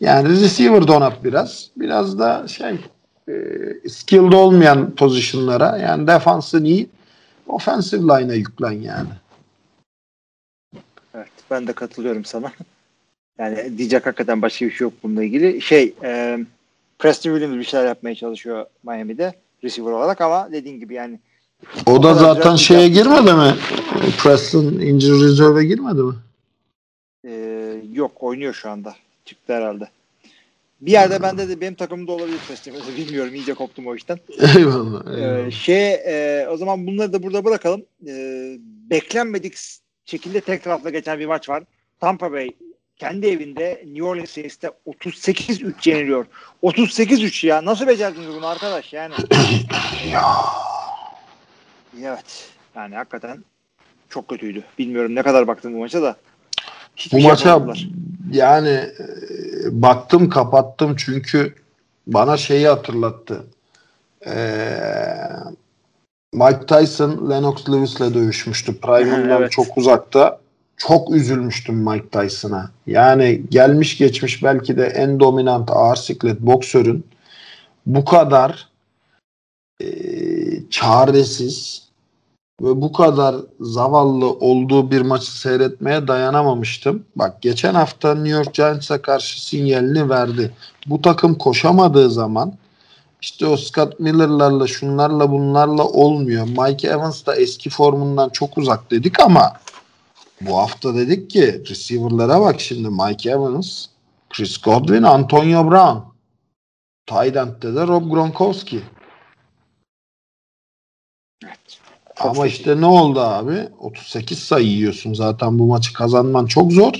Yani receiver donat biraz. Biraz da şey e, skilled olmayan pozisyonlara yani defansın iyi offensive line'a yüklen yani. Evet ben de katılıyorum sana. Yani diyecek hakikaten başka bir şey yok bununla ilgili. Şey e, Preston Williams bir şeyler yapmaya çalışıyor Miami'de receiver olarak ama dediğin gibi yani o da zaten şeye girmedi mi? Preston injury reserve'e girmedi mi? Ee, yok oynuyor şu anda. Çıktı herhalde. Bir yerde bende de benim takımımda olabilir Preston <laughs> bilmiyorum iyice koptum o işten. Eyvallah. eyvallah. Ee, şey e, o zaman bunları da burada bırakalım. Ee, beklenmedik şekilde tek tarafla geçen bir maç var. Tampa Bay kendi evinde New Orleans Saints'te 38-3 yeniliyor. 38-3 ya. Nasıl becerdiniz bunu arkadaş yani? <clears throat> ya Evet. Yani hakikaten çok kötüydü. Bilmiyorum ne kadar baktım bu maça da. Bu şey maça yani e, baktım kapattım çünkü bana şeyi hatırlattı. Ee, Mike Tyson Lennox Lewis'le dövüşmüştü. Prime'ından <laughs> evet. çok uzakta. Çok üzülmüştüm Mike Tyson'a. Yani gelmiş geçmiş belki de en dominant ağır siklet boksörün bu kadar e, çaresiz ve bu kadar zavallı olduğu bir maçı seyretmeye dayanamamıştım. Bak geçen hafta New York Giants'a karşı sinyalini verdi. Bu takım koşamadığı zaman işte o Scott Miller'larla şunlarla bunlarla olmuyor. Mike Evans da eski formundan çok uzak dedik ama Bu hafta dedik ki receiver'lara bak şimdi Mike Evans, Chris Godwin, Antonio Brown. Tight de Rob Gronkowski. Çok Ama işte ne oldu abi? 38 sayı yiyorsun. Zaten bu maçı kazanman çok zor.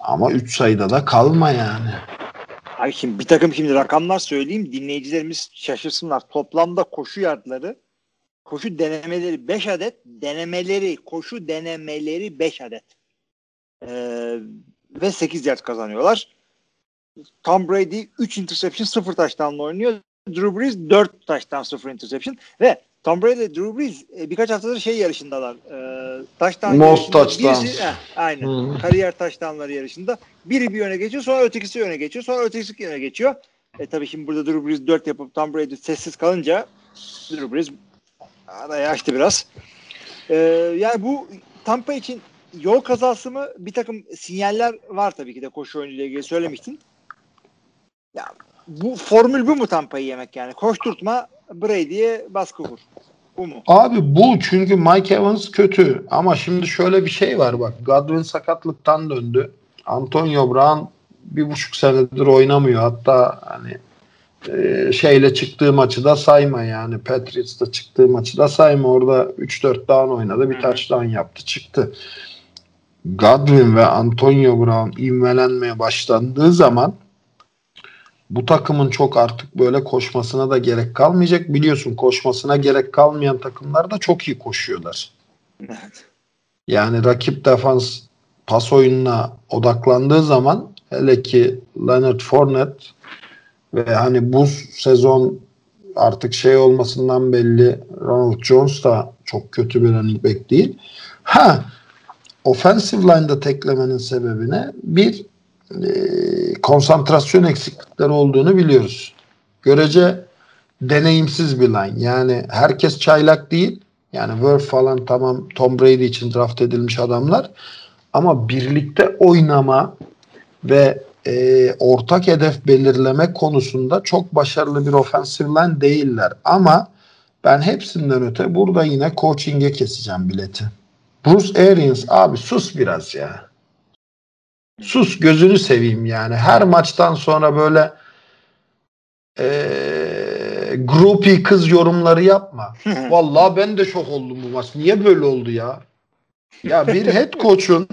Ama 3 sayıda da kalma yani. Ay şimdi bir takım şimdi rakamlar söyleyeyim dinleyicilerimiz şaşırsınlar. Toplamda koşu yardları koşu denemeleri 5 adet denemeleri koşu denemeleri 5 adet. Ee, ve 8 yard kazanıyorlar. Tom Brady 3 interception 0 taştanla oynuyor. Drew Brees 4 taştan 0 interception ve Tom Brady Drew Brees e, birkaç haftadır şey yarışındalar. E, taştan Most touchdowns. Birisi- heh, aynen. Hı. Kariyer taştanları yarışında. Biri bir yöne geçiyor sonra ötekisi yöne geçiyor. Sonra ötekisi yöne geçiyor. E tabii şimdi burada Drew Brees 4 yapıp Tom Brady sessiz kalınca Drew Brees araya açtı biraz. E, yani bu Tampa için yol kazası mı bir takım sinyaller var tabii ki de koşu oyunuyla ilgili söylemiştin. Ya bu formül bu mu Tampa'yı yemek yani? Koşturtma Brady'ye baskı kur. Bu mu? Abi bu çünkü Mike Evans kötü ama şimdi şöyle bir şey var bak Godwin sakatlıktan döndü. Antonio Brown bir buçuk senedir oynamıyor. Hatta hani e, şeyle çıktığı maçı da sayma yani. Patriots'ta çıktığı maçı da sayma. Orada 3-4 down oynadı. Bir touchdown yaptı çıktı. Godwin ve Antonio Brown ivmelenmeye başlandığı zaman bu takımın çok artık böyle koşmasına da gerek kalmayacak. Biliyorsun koşmasına gerek kalmayan takımlar da çok iyi koşuyorlar. Evet. Yani rakip defans pas oyununa odaklandığı zaman hele ki Leonard Fournette ve hani bu sezon artık şey olmasından belli Ronald Jones da çok kötü bir running back değil. Ha offensive line'da teklemenin sebebine bir e, konsantrasyon eksiklikleri olduğunu biliyoruz. Görece deneyimsiz bir line. Yani herkes çaylak değil. Yani Worth falan tamam Tom Brady için draft edilmiş adamlar. Ama birlikte oynama ve e, ortak hedef belirleme konusunda çok başarılı bir offensive line değiller. Ama ben hepsinden öte burada yine coaching'e keseceğim bileti. Bruce Arians abi sus biraz ya. Sus gözünü seveyim yani. Her maçtan sonra böyle eee groupie kız yorumları yapma. Vallahi ben de şok oldum bu maç. Niye böyle oldu ya? Ya bir head coach'un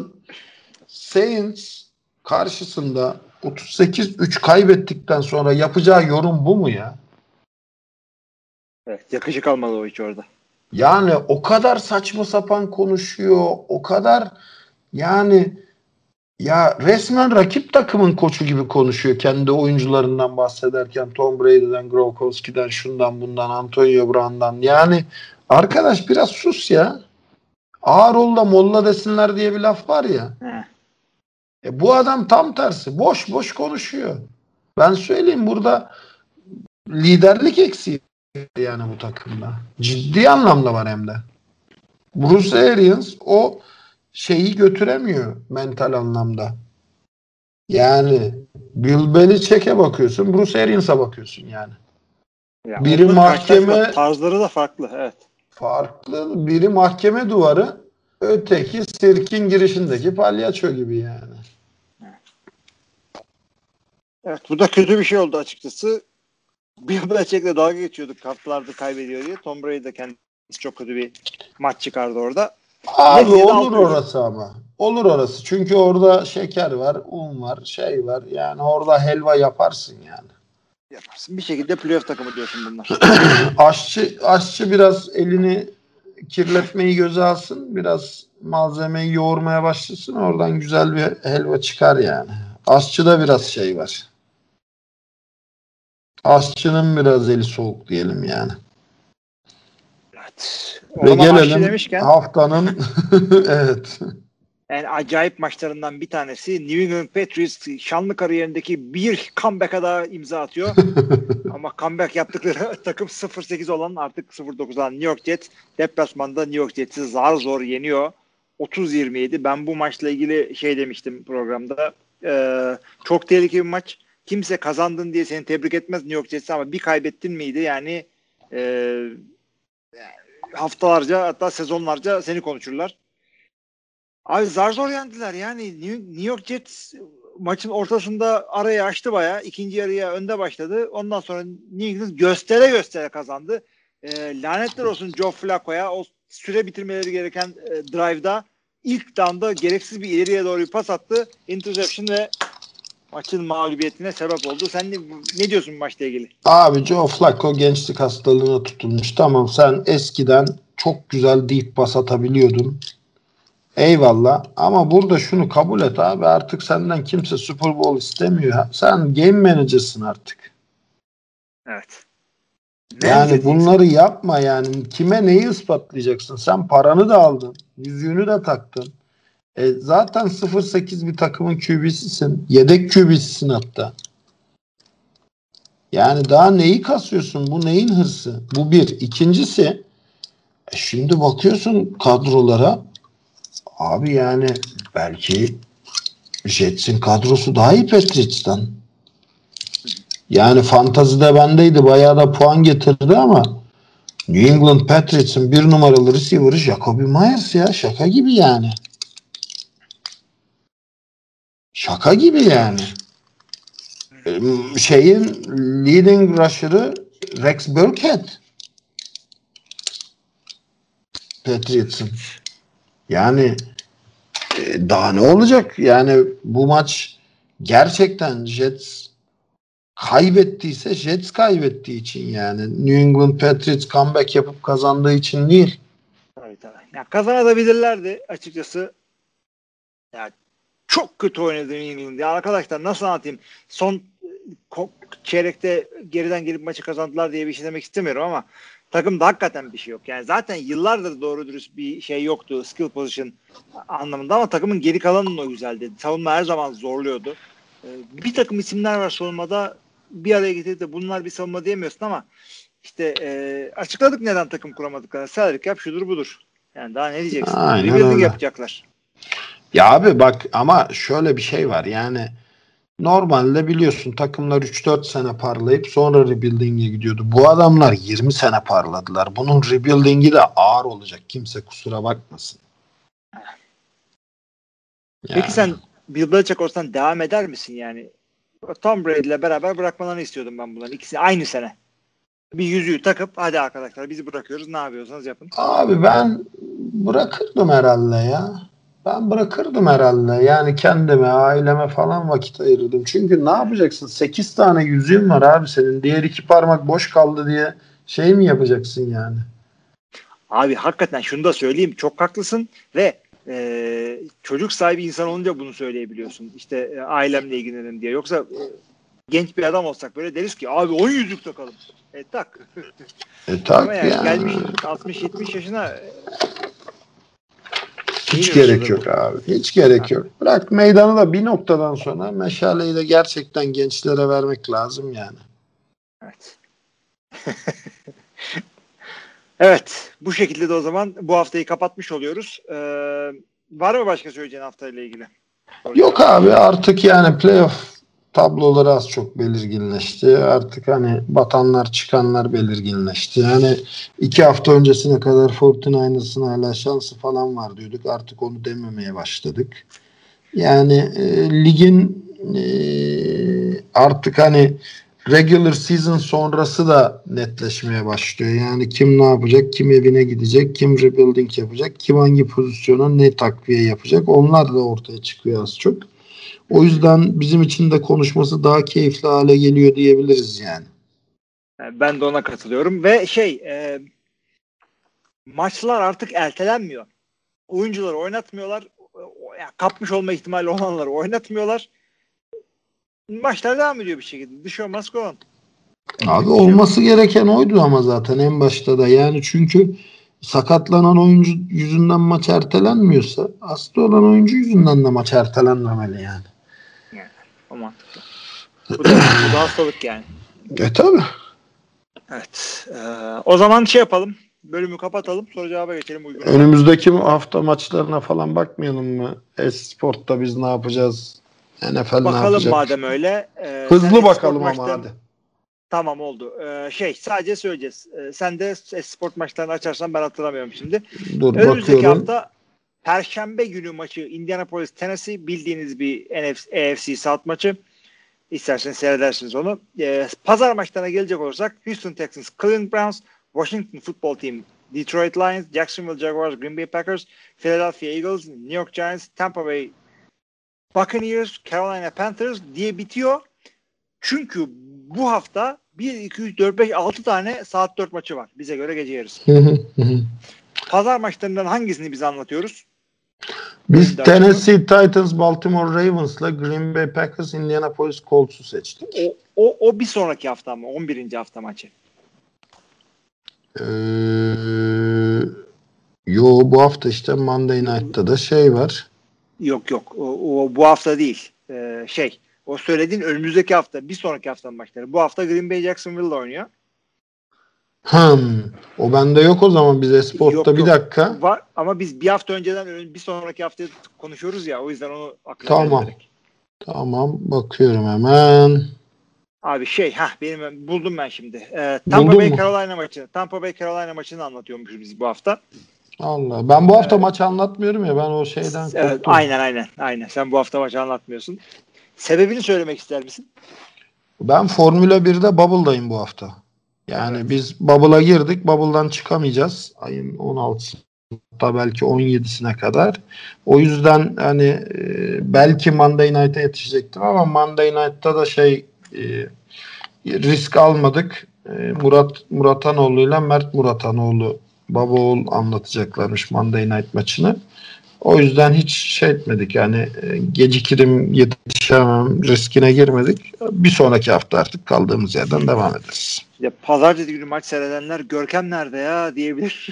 Saints karşısında 38-3 kaybettikten sonra yapacağı yorum bu mu ya? Evet, yakışık almalı o hiç orada. Yani o kadar saçma sapan konuşuyor. O kadar yani ya resmen rakip takımın koçu gibi konuşuyor. Kendi oyuncularından bahsederken Tom Brady'den, Gronkowski'den, şundan bundan, Antonio Brown'dan. Yani arkadaş biraz sus ya. Ağır ol da molla desinler diye bir laf var ya. Heh. E bu adam tam tersi. Boş boş konuşuyor. Ben söyleyeyim burada liderlik eksiği yani bu takımda. Ciddi anlamda var hem de. Bruce Arians o şeyi götüremiyor mental anlamda. Yani Bill Belichick'e bakıyorsun, Bruce Arians'a bakıyorsun yani. Ya Biri mahkeme- Tarzları da farklı. Evet. Farklı biri mahkeme duvarı, öteki sirkin girişindeki palyaço gibi yani. Evet bu da kötü bir şey oldu açıkçası. Bill Belichick'le dalga geçiyorduk haftalarda kaybediyor diye. Tom Brady de kendisi çok kötü bir maç çıkardı orada. Abi olur alıyor. orası ama. Olur orası. Çünkü orada şeker var, un var, şey var. Yani orada helva yaparsın yani. Yaparsın. Bir şekilde playoff takımı diyorsun bunlar. <clears throat> Aşçı aşçı biraz elini kirletmeyi göze alsın. Biraz malzemeyi yoğurmaya başlasın. Oradan güzel bir helva çıkar yani. Aşçıda biraz şey var. Aşçının biraz eli soğuk diyelim yani. Evet. Ve gelelim demişken haftanın <laughs> evet. yani acayip maçlarından bir tanesi New England Patriots şanlı kariyerindeki bir comeback'a daha imza atıyor. <laughs> Ama comeback yaptıkları <laughs> takım 0-8 olan artık 0-9 olan New York Jets deplasmanda New York Jets'i zar zor yeniyor. 30-27. Ben bu maçla ilgili şey demiştim programda. Ee, çok tehlikeli bir maç. Kimse kazandın diye seni tebrik etmez New York Jets'i ama bir kaybettin miydi yani e, haftalarca hatta sezonlarca seni konuşurlar. Abi zar zor yendiler yani New, York Jets maçın ortasında arayı açtı baya. ikinci yarıya önde başladı. Ondan sonra New England göstere göstere kazandı. E, lanetler olsun Joe Flacco'ya o süre bitirmeleri gereken e, drive'da ilk damda gereksiz bir ileriye doğru bir pas attı. Interception ve maçın mağlubiyetine sebep oldu. Sen ne, ne diyorsun maçla ilgili? Abi Joe Flacco gençlik hastalığına tutulmuş. Tamam sen eskiden çok güzel deep pas atabiliyordun. Eyvallah ama burada şunu kabul et abi artık senden kimse Super Bowl istemiyor. Sen game manager'sın artık. Evet. Ne yani bunları yapma yani. Kime neyi ispatlayacaksın? Sen paranı da aldın. Yüzüğünü de taktın. E, zaten 0-8 bir takımın QB'sisin. Yedek QB'sisin hatta. Yani daha neyi kasıyorsun? Bu neyin hırsı? Bu bir. İkincisi e şimdi bakıyorsun kadrolara abi yani belki Jets'in kadrosu daha iyi Patriots'tan. Yani fantazide bendeydi. Bayağı da puan getirdi ama New England Patriots'ın bir numaralı receiver'ı Jacoby Myers ya. Şaka gibi yani. Şaka gibi yani. Şeyin leading rusher'ı Rex Burkhead. Patriots'ın. Yani e, daha ne olacak? Yani bu maç gerçekten Jets kaybettiyse Jets kaybettiği için yani New England Patriots comeback yapıp kazandığı için değil. Tabii tabii. Ya kazanabilirlerdi açıkçası. Ya çok kötü oynadı New England. Ya arkadaşlar nasıl anlatayım? Son çeyrekte geriden gelip maçı kazandılar diye bir şey demek istemiyorum ama takımda hakikaten bir şey yok. Yani zaten yıllardır doğru dürüst bir şey yoktu skill position anlamında ama takımın geri kalanının o güzeldi. Savunma her zaman zorluyordu. Ee, bir takım isimler var savunmada bir araya getirip de bunlar bir savunma diyemiyorsun ama işte e, açıkladık neden takım kuramadıklarını. Salary cap şudur budur. Yani daha ne diyeceksin? Aynen Rebuilding yapacaklar. Ya abi bak ama şöyle bir şey var yani normalde biliyorsun takımlar 3-4 sene parlayıp sonra rebuilding'e gidiyordu. Bu adamlar 20 sene parladılar. Bunun rebuilding'i de ağır olacak. Kimse kusura bakmasın. Peki Yani. sen Bill Belichick olsan devam eder misin yani? Tom Brady ile beraber bırakmalarını istiyordum ben bunların. ikisi aynı sene. Bir yüzüğü takıp hadi arkadaşlar bizi bırakıyoruz ne yapıyorsanız yapın. Abi ben bırakırdım herhalde ya. Ben bırakırdım herhalde. Yani kendime, aileme falan vakit ayırırdım. Çünkü ne yapacaksın? 8 tane yüzüğün var abi senin. Diğer iki parmak boş kaldı diye şey mi yapacaksın yani? Abi hakikaten şunu da söyleyeyim çok haklısın ve e, çocuk sahibi insan olunca bunu söyleyebiliyorsun. İşte e, ailemle ilgilenirim diye. Yoksa e, genç bir adam olsak böyle deriz ki abi 10 yüzük takalım. E tak. E tak Ama yani, yani. gelmiş 60-70 yaşına e, Hiç iyi gerek yok abi. Hiç gerek yok. Bırak meydanı da bir noktadan sonra meşaleyi de gerçekten gençlere vermek lazım yani. Evet. <laughs> evet. Bu şekilde de o zaman bu haftayı kapatmış oluyoruz. Ee, var mı başka söyleyeceğin haftayla ilgili? Yok abi artık yani playoff tabloları az çok belirginleşti. Artık hani batanlar çıkanlar belirginleşti. Yani iki hafta öncesine kadar 49ers'ın hala şansı falan var diyorduk. Artık onu dememeye başladık. Yani e, ligin e, artık hani regular season sonrası da netleşmeye başlıyor. Yani kim ne yapacak, kim evine gidecek, kim rebuilding yapacak, kim hangi pozisyona ne takviye yapacak onlar da ortaya çıkıyor az çok. O yüzden bizim için de konuşması daha keyifli hale geliyor diyebiliriz yani. Yani Ben de ona katılıyorum ve şey e, maçlar artık ertelenmiyor. Oyuncuları oynatmıyorlar. Yani kapmış olma ihtimali olanları oynatmıyorlar. Maçlar devam ediyor bir şekilde. Must go on. Abi olması gereken oydu ama zaten en başta da yani çünkü sakatlanan oyuncu yüzünden maç ertelenmiyorsa hasta olan oyuncu yüzünden de maç ertelenmemeli yani. O mantıklı. Bu <coughs> da, bu da hastalık yani. E tabi. Evet. Ee, o zaman şey yapalım. Bölümü kapatalım. Soru cevaba geçelim uygun. Önümüzdeki hafta maçlarına falan bakmayalım mı? Esport'ta biz ne yapacağız? NFL ne Bakalım yapacak? madem öyle. Ee, Hızlı bakalım ama maçlarını- hadi. Tamam oldu. Ee, şey sadece söyleyeceğiz. Ee, sen de sport maçlarını açarsan ben hatırlamıyorum şimdi. Dur Önümüzdeki bakıyorum. hafta Perşembe günü maçı Indianapolis Tennessee bildiğiniz bir NFC, AFC South maçı. İsterseniz seyredersiniz onu. Ee, pazar maçlarına gelecek olursak Houston Texans, Cleveland Browns, Washington Football Team, Detroit Lions, Jacksonville Jaguars, Green Bay Packers, Philadelphia Eagles, New York Giants, Tampa Bay Buccaneers, Carolina Panthers diye bitiyor. Çünkü bu hafta 1, 2, 3, 4, 5, 6 tane saat 4 maçı var. Bize göre gece yarısı. Pazar maçlarından hangisini biz anlatıyoruz? Biz Tennessee Titans, Baltimore Ravens'la Green Bay Packers, Indianapolis Colts'u seçtik. O, o, o bir sonraki hafta mı? 11. hafta maçı. Ee, yo bu hafta işte Monday Night'ta da şey var. Yok yok. O, o bu hafta değil. Ee, şey. O söylediğin önümüzdeki hafta. Bir sonraki haftanın maçları. Bu hafta Green Bay Jacksonville oynuyor. Hmm, o bende yok o zaman biz Esport'ta Yok, bir yok. dakika. Var ama biz bir hafta önceden ön- bir sonraki haftayı konuşuyoruz ya. O yüzden onu aklına Tamam. getirdik. Tamam bakıyorum hemen. Abi şey ha benim buldum ben şimdi. Ee, Tampa Buldun Bay mu? Carolina maçını. Tampa Bay Carolina maçını anlatıyormuşuz biz bu hafta. Allah. Ben bu hafta maç anlatmıyorum ya ben o şeyden korktum. Evet, aynen aynen aynen. Sen bu hafta maçı anlatmıyorsun. Sebebini söylemek ister misin? Ben Formula 1'de Bubble'dayım bu hafta. Yani Evet. biz Bubble'a girdik. Bubble'dan çıkamayacağız. Ayın 16'sında belki 17'sine kadar. O yüzden hani e, belki Monday Night'a yetişecektim ama Monday Night'ta da şey e, risk almadık. E, Murat Muratanoğlu ile Mert Muratanoğlu baba oğul anlatacaklarmış Monday Night maçını. O yüzden hiç şey etmedik yani e, gecikirim yetişemem riskine girmedik. Bir sonraki hafta artık kaldığımız yerden devam ederiz. Ya pazartesi günü maç seyredenler Görkem nerede ya diyebilir.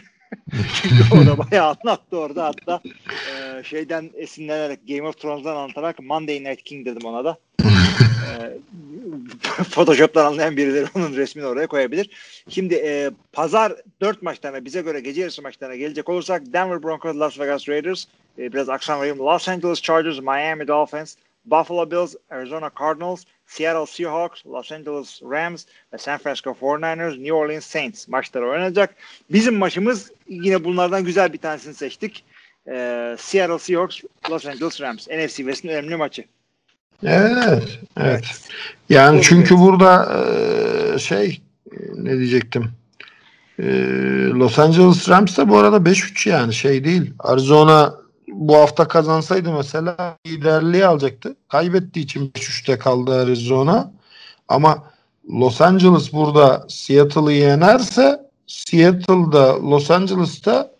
Çünkü <laughs> o da bayağı anlattı orada hatta e, şeyden esinlenerek Game of Thrones'dan anlatarak Monday Night King dedim ona da. E, <laughs> Photoshop'tan anlayan birileri onun resmini oraya koyabilir. Şimdi e, pazar 4 maçlarına bize göre gece yarısı maçlarına gelecek olursak Denver Broncos, Las Vegas Raiders, e, biraz akşam vereyim. Los Angeles Chargers, Miami Dolphins, Buffalo Bills, Arizona Cardinals, Seattle Seahawks, Los Angeles Rams ve San Francisco 49ers, New Orleans Saints maçları oynanacak. Bizim maçımız yine bunlardan güzel bir tanesini seçtik. Ee, Seattle Seahawks, Los Angeles Rams. NFC West'in önemli maçı. Evet, evet. Yani çünkü burada şey ne diyecektim? Los Angeles Rams de bu arada 5-3 yani şey değil. Arizona bu hafta kazansaydı mesela liderliği alacaktı. Kaybettiği için 5-3'te kaldı Arizona. Ama Los Angeles burada Seattle'ı yenerse Seattle'da Los Angeles'ta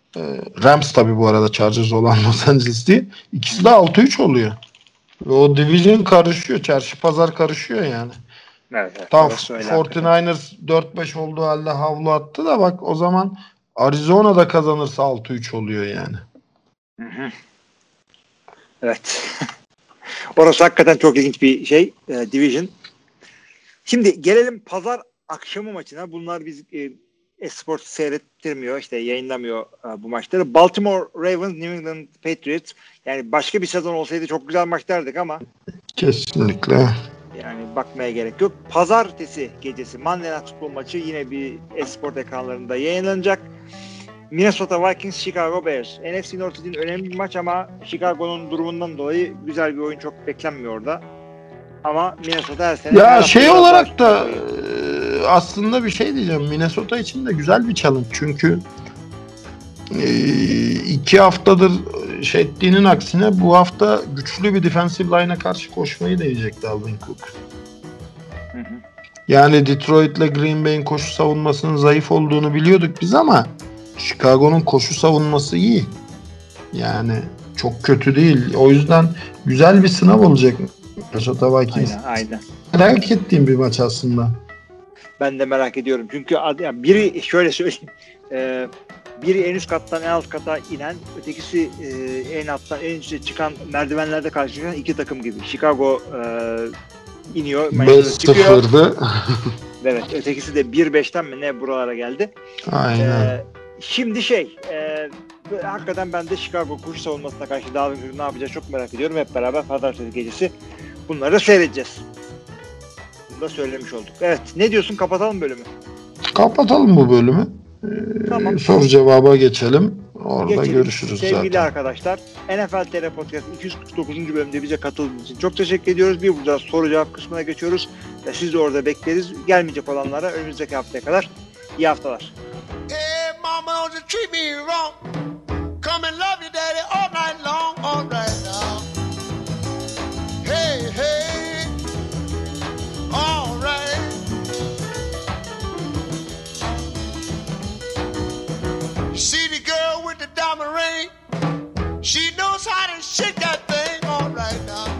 Rams tabi bu arada Chargers olan <laughs> Los Angeles değil. İkisi de 6-3 oluyor. O division karışıyor. Çarşı pazar karışıyor yani. Evet, evet. Öyle 49ers 4-5 olduğu halde havlu attı da bak o zaman Arizona'da kazanırsa 6-3 oluyor yani. Hı hı. Evet. <laughs> Orası hakikaten çok ilginç bir şey. e, division. Şimdi gelelim pazar akşamı maçına. Bunlar biz e, Esport seyrettirmiyor, işte yayınlamıyor e, bu maçları. Baltimore Ravens, New England Patriots. Yani başka bir sezon olsaydı çok güzel maç derdik ama Kesinlikle. yani bakmaya gerek yok. Pazartesi gecesi Monday Night Football maçı yine bir Esport ekranlarında yayınlanacak. Minnesota Vikings, Chicago Bears. NFC North için önemli bir maç ama Chicago'nun durumundan dolayı güzel bir oyun çok beklenmiyor orada. Ama Minnesota her sene Ya şey olarak da e, aslında bir şey diyeceğim. Minnesota için de güzel bir challenge. Çünkü e, iki haftadır şey ettiğinin aksine bu hafta güçlü bir defensive line'a karşı koşmayı deneyecek Dalvin Cook. Hı hı. Yani Detroit ile Green Bay'in koşu savunmasının zayıf olduğunu biliyorduk biz ama Chicago'nun koşu savunması iyi. Yani çok kötü değil. O yüzden güzel bir sınav olacak Minnesota Vikings. Aynen, aynen. Merak ettiğim bir maç aslında. Ben de merak ediyorum. Çünkü yani biri şöyle söyleyeyim. e, biri en üst kattan en alt kata inen, ötekisi e, en alttan en üste çıkan merdivenlerde karşılaşan iki takım gibi. Chicago e, iniyor, Minnesota çıkıyor. 5-0'dı. <laughs> Evet, ötekisi de 1-5'ten mi ne buralara geldi. Aynen. Ee, şimdi şey, e, hakikaten ben de Chicago kuş savunmasına karşı Dalvin Cook ne yapacağız çok merak ediyorum. Hep beraber pazartesi gecesi bunları seyredeceğiz. Da söylemiş olduk. Evet, ne diyorsun? Kapatalım bölümü. Kapatalım bu bölümü. Ee, Tamam. Soru cevaba geçelim. Orada geçelim. görüşürüz Sevgili zaten. arkadaşlar NFL TR Podcast 249. bölümde bize katıldığınız için çok teşekkür ediyoruz. Bir burada soru cevap kısmına geçiyoruz. Ve siz de orada bekleriz. Gelmeyecek olanlara önümüzdeki haftaya kadar iyi haftalar. Hey, mama, girl with the diamond ring. She knows how to shake that thing all right now.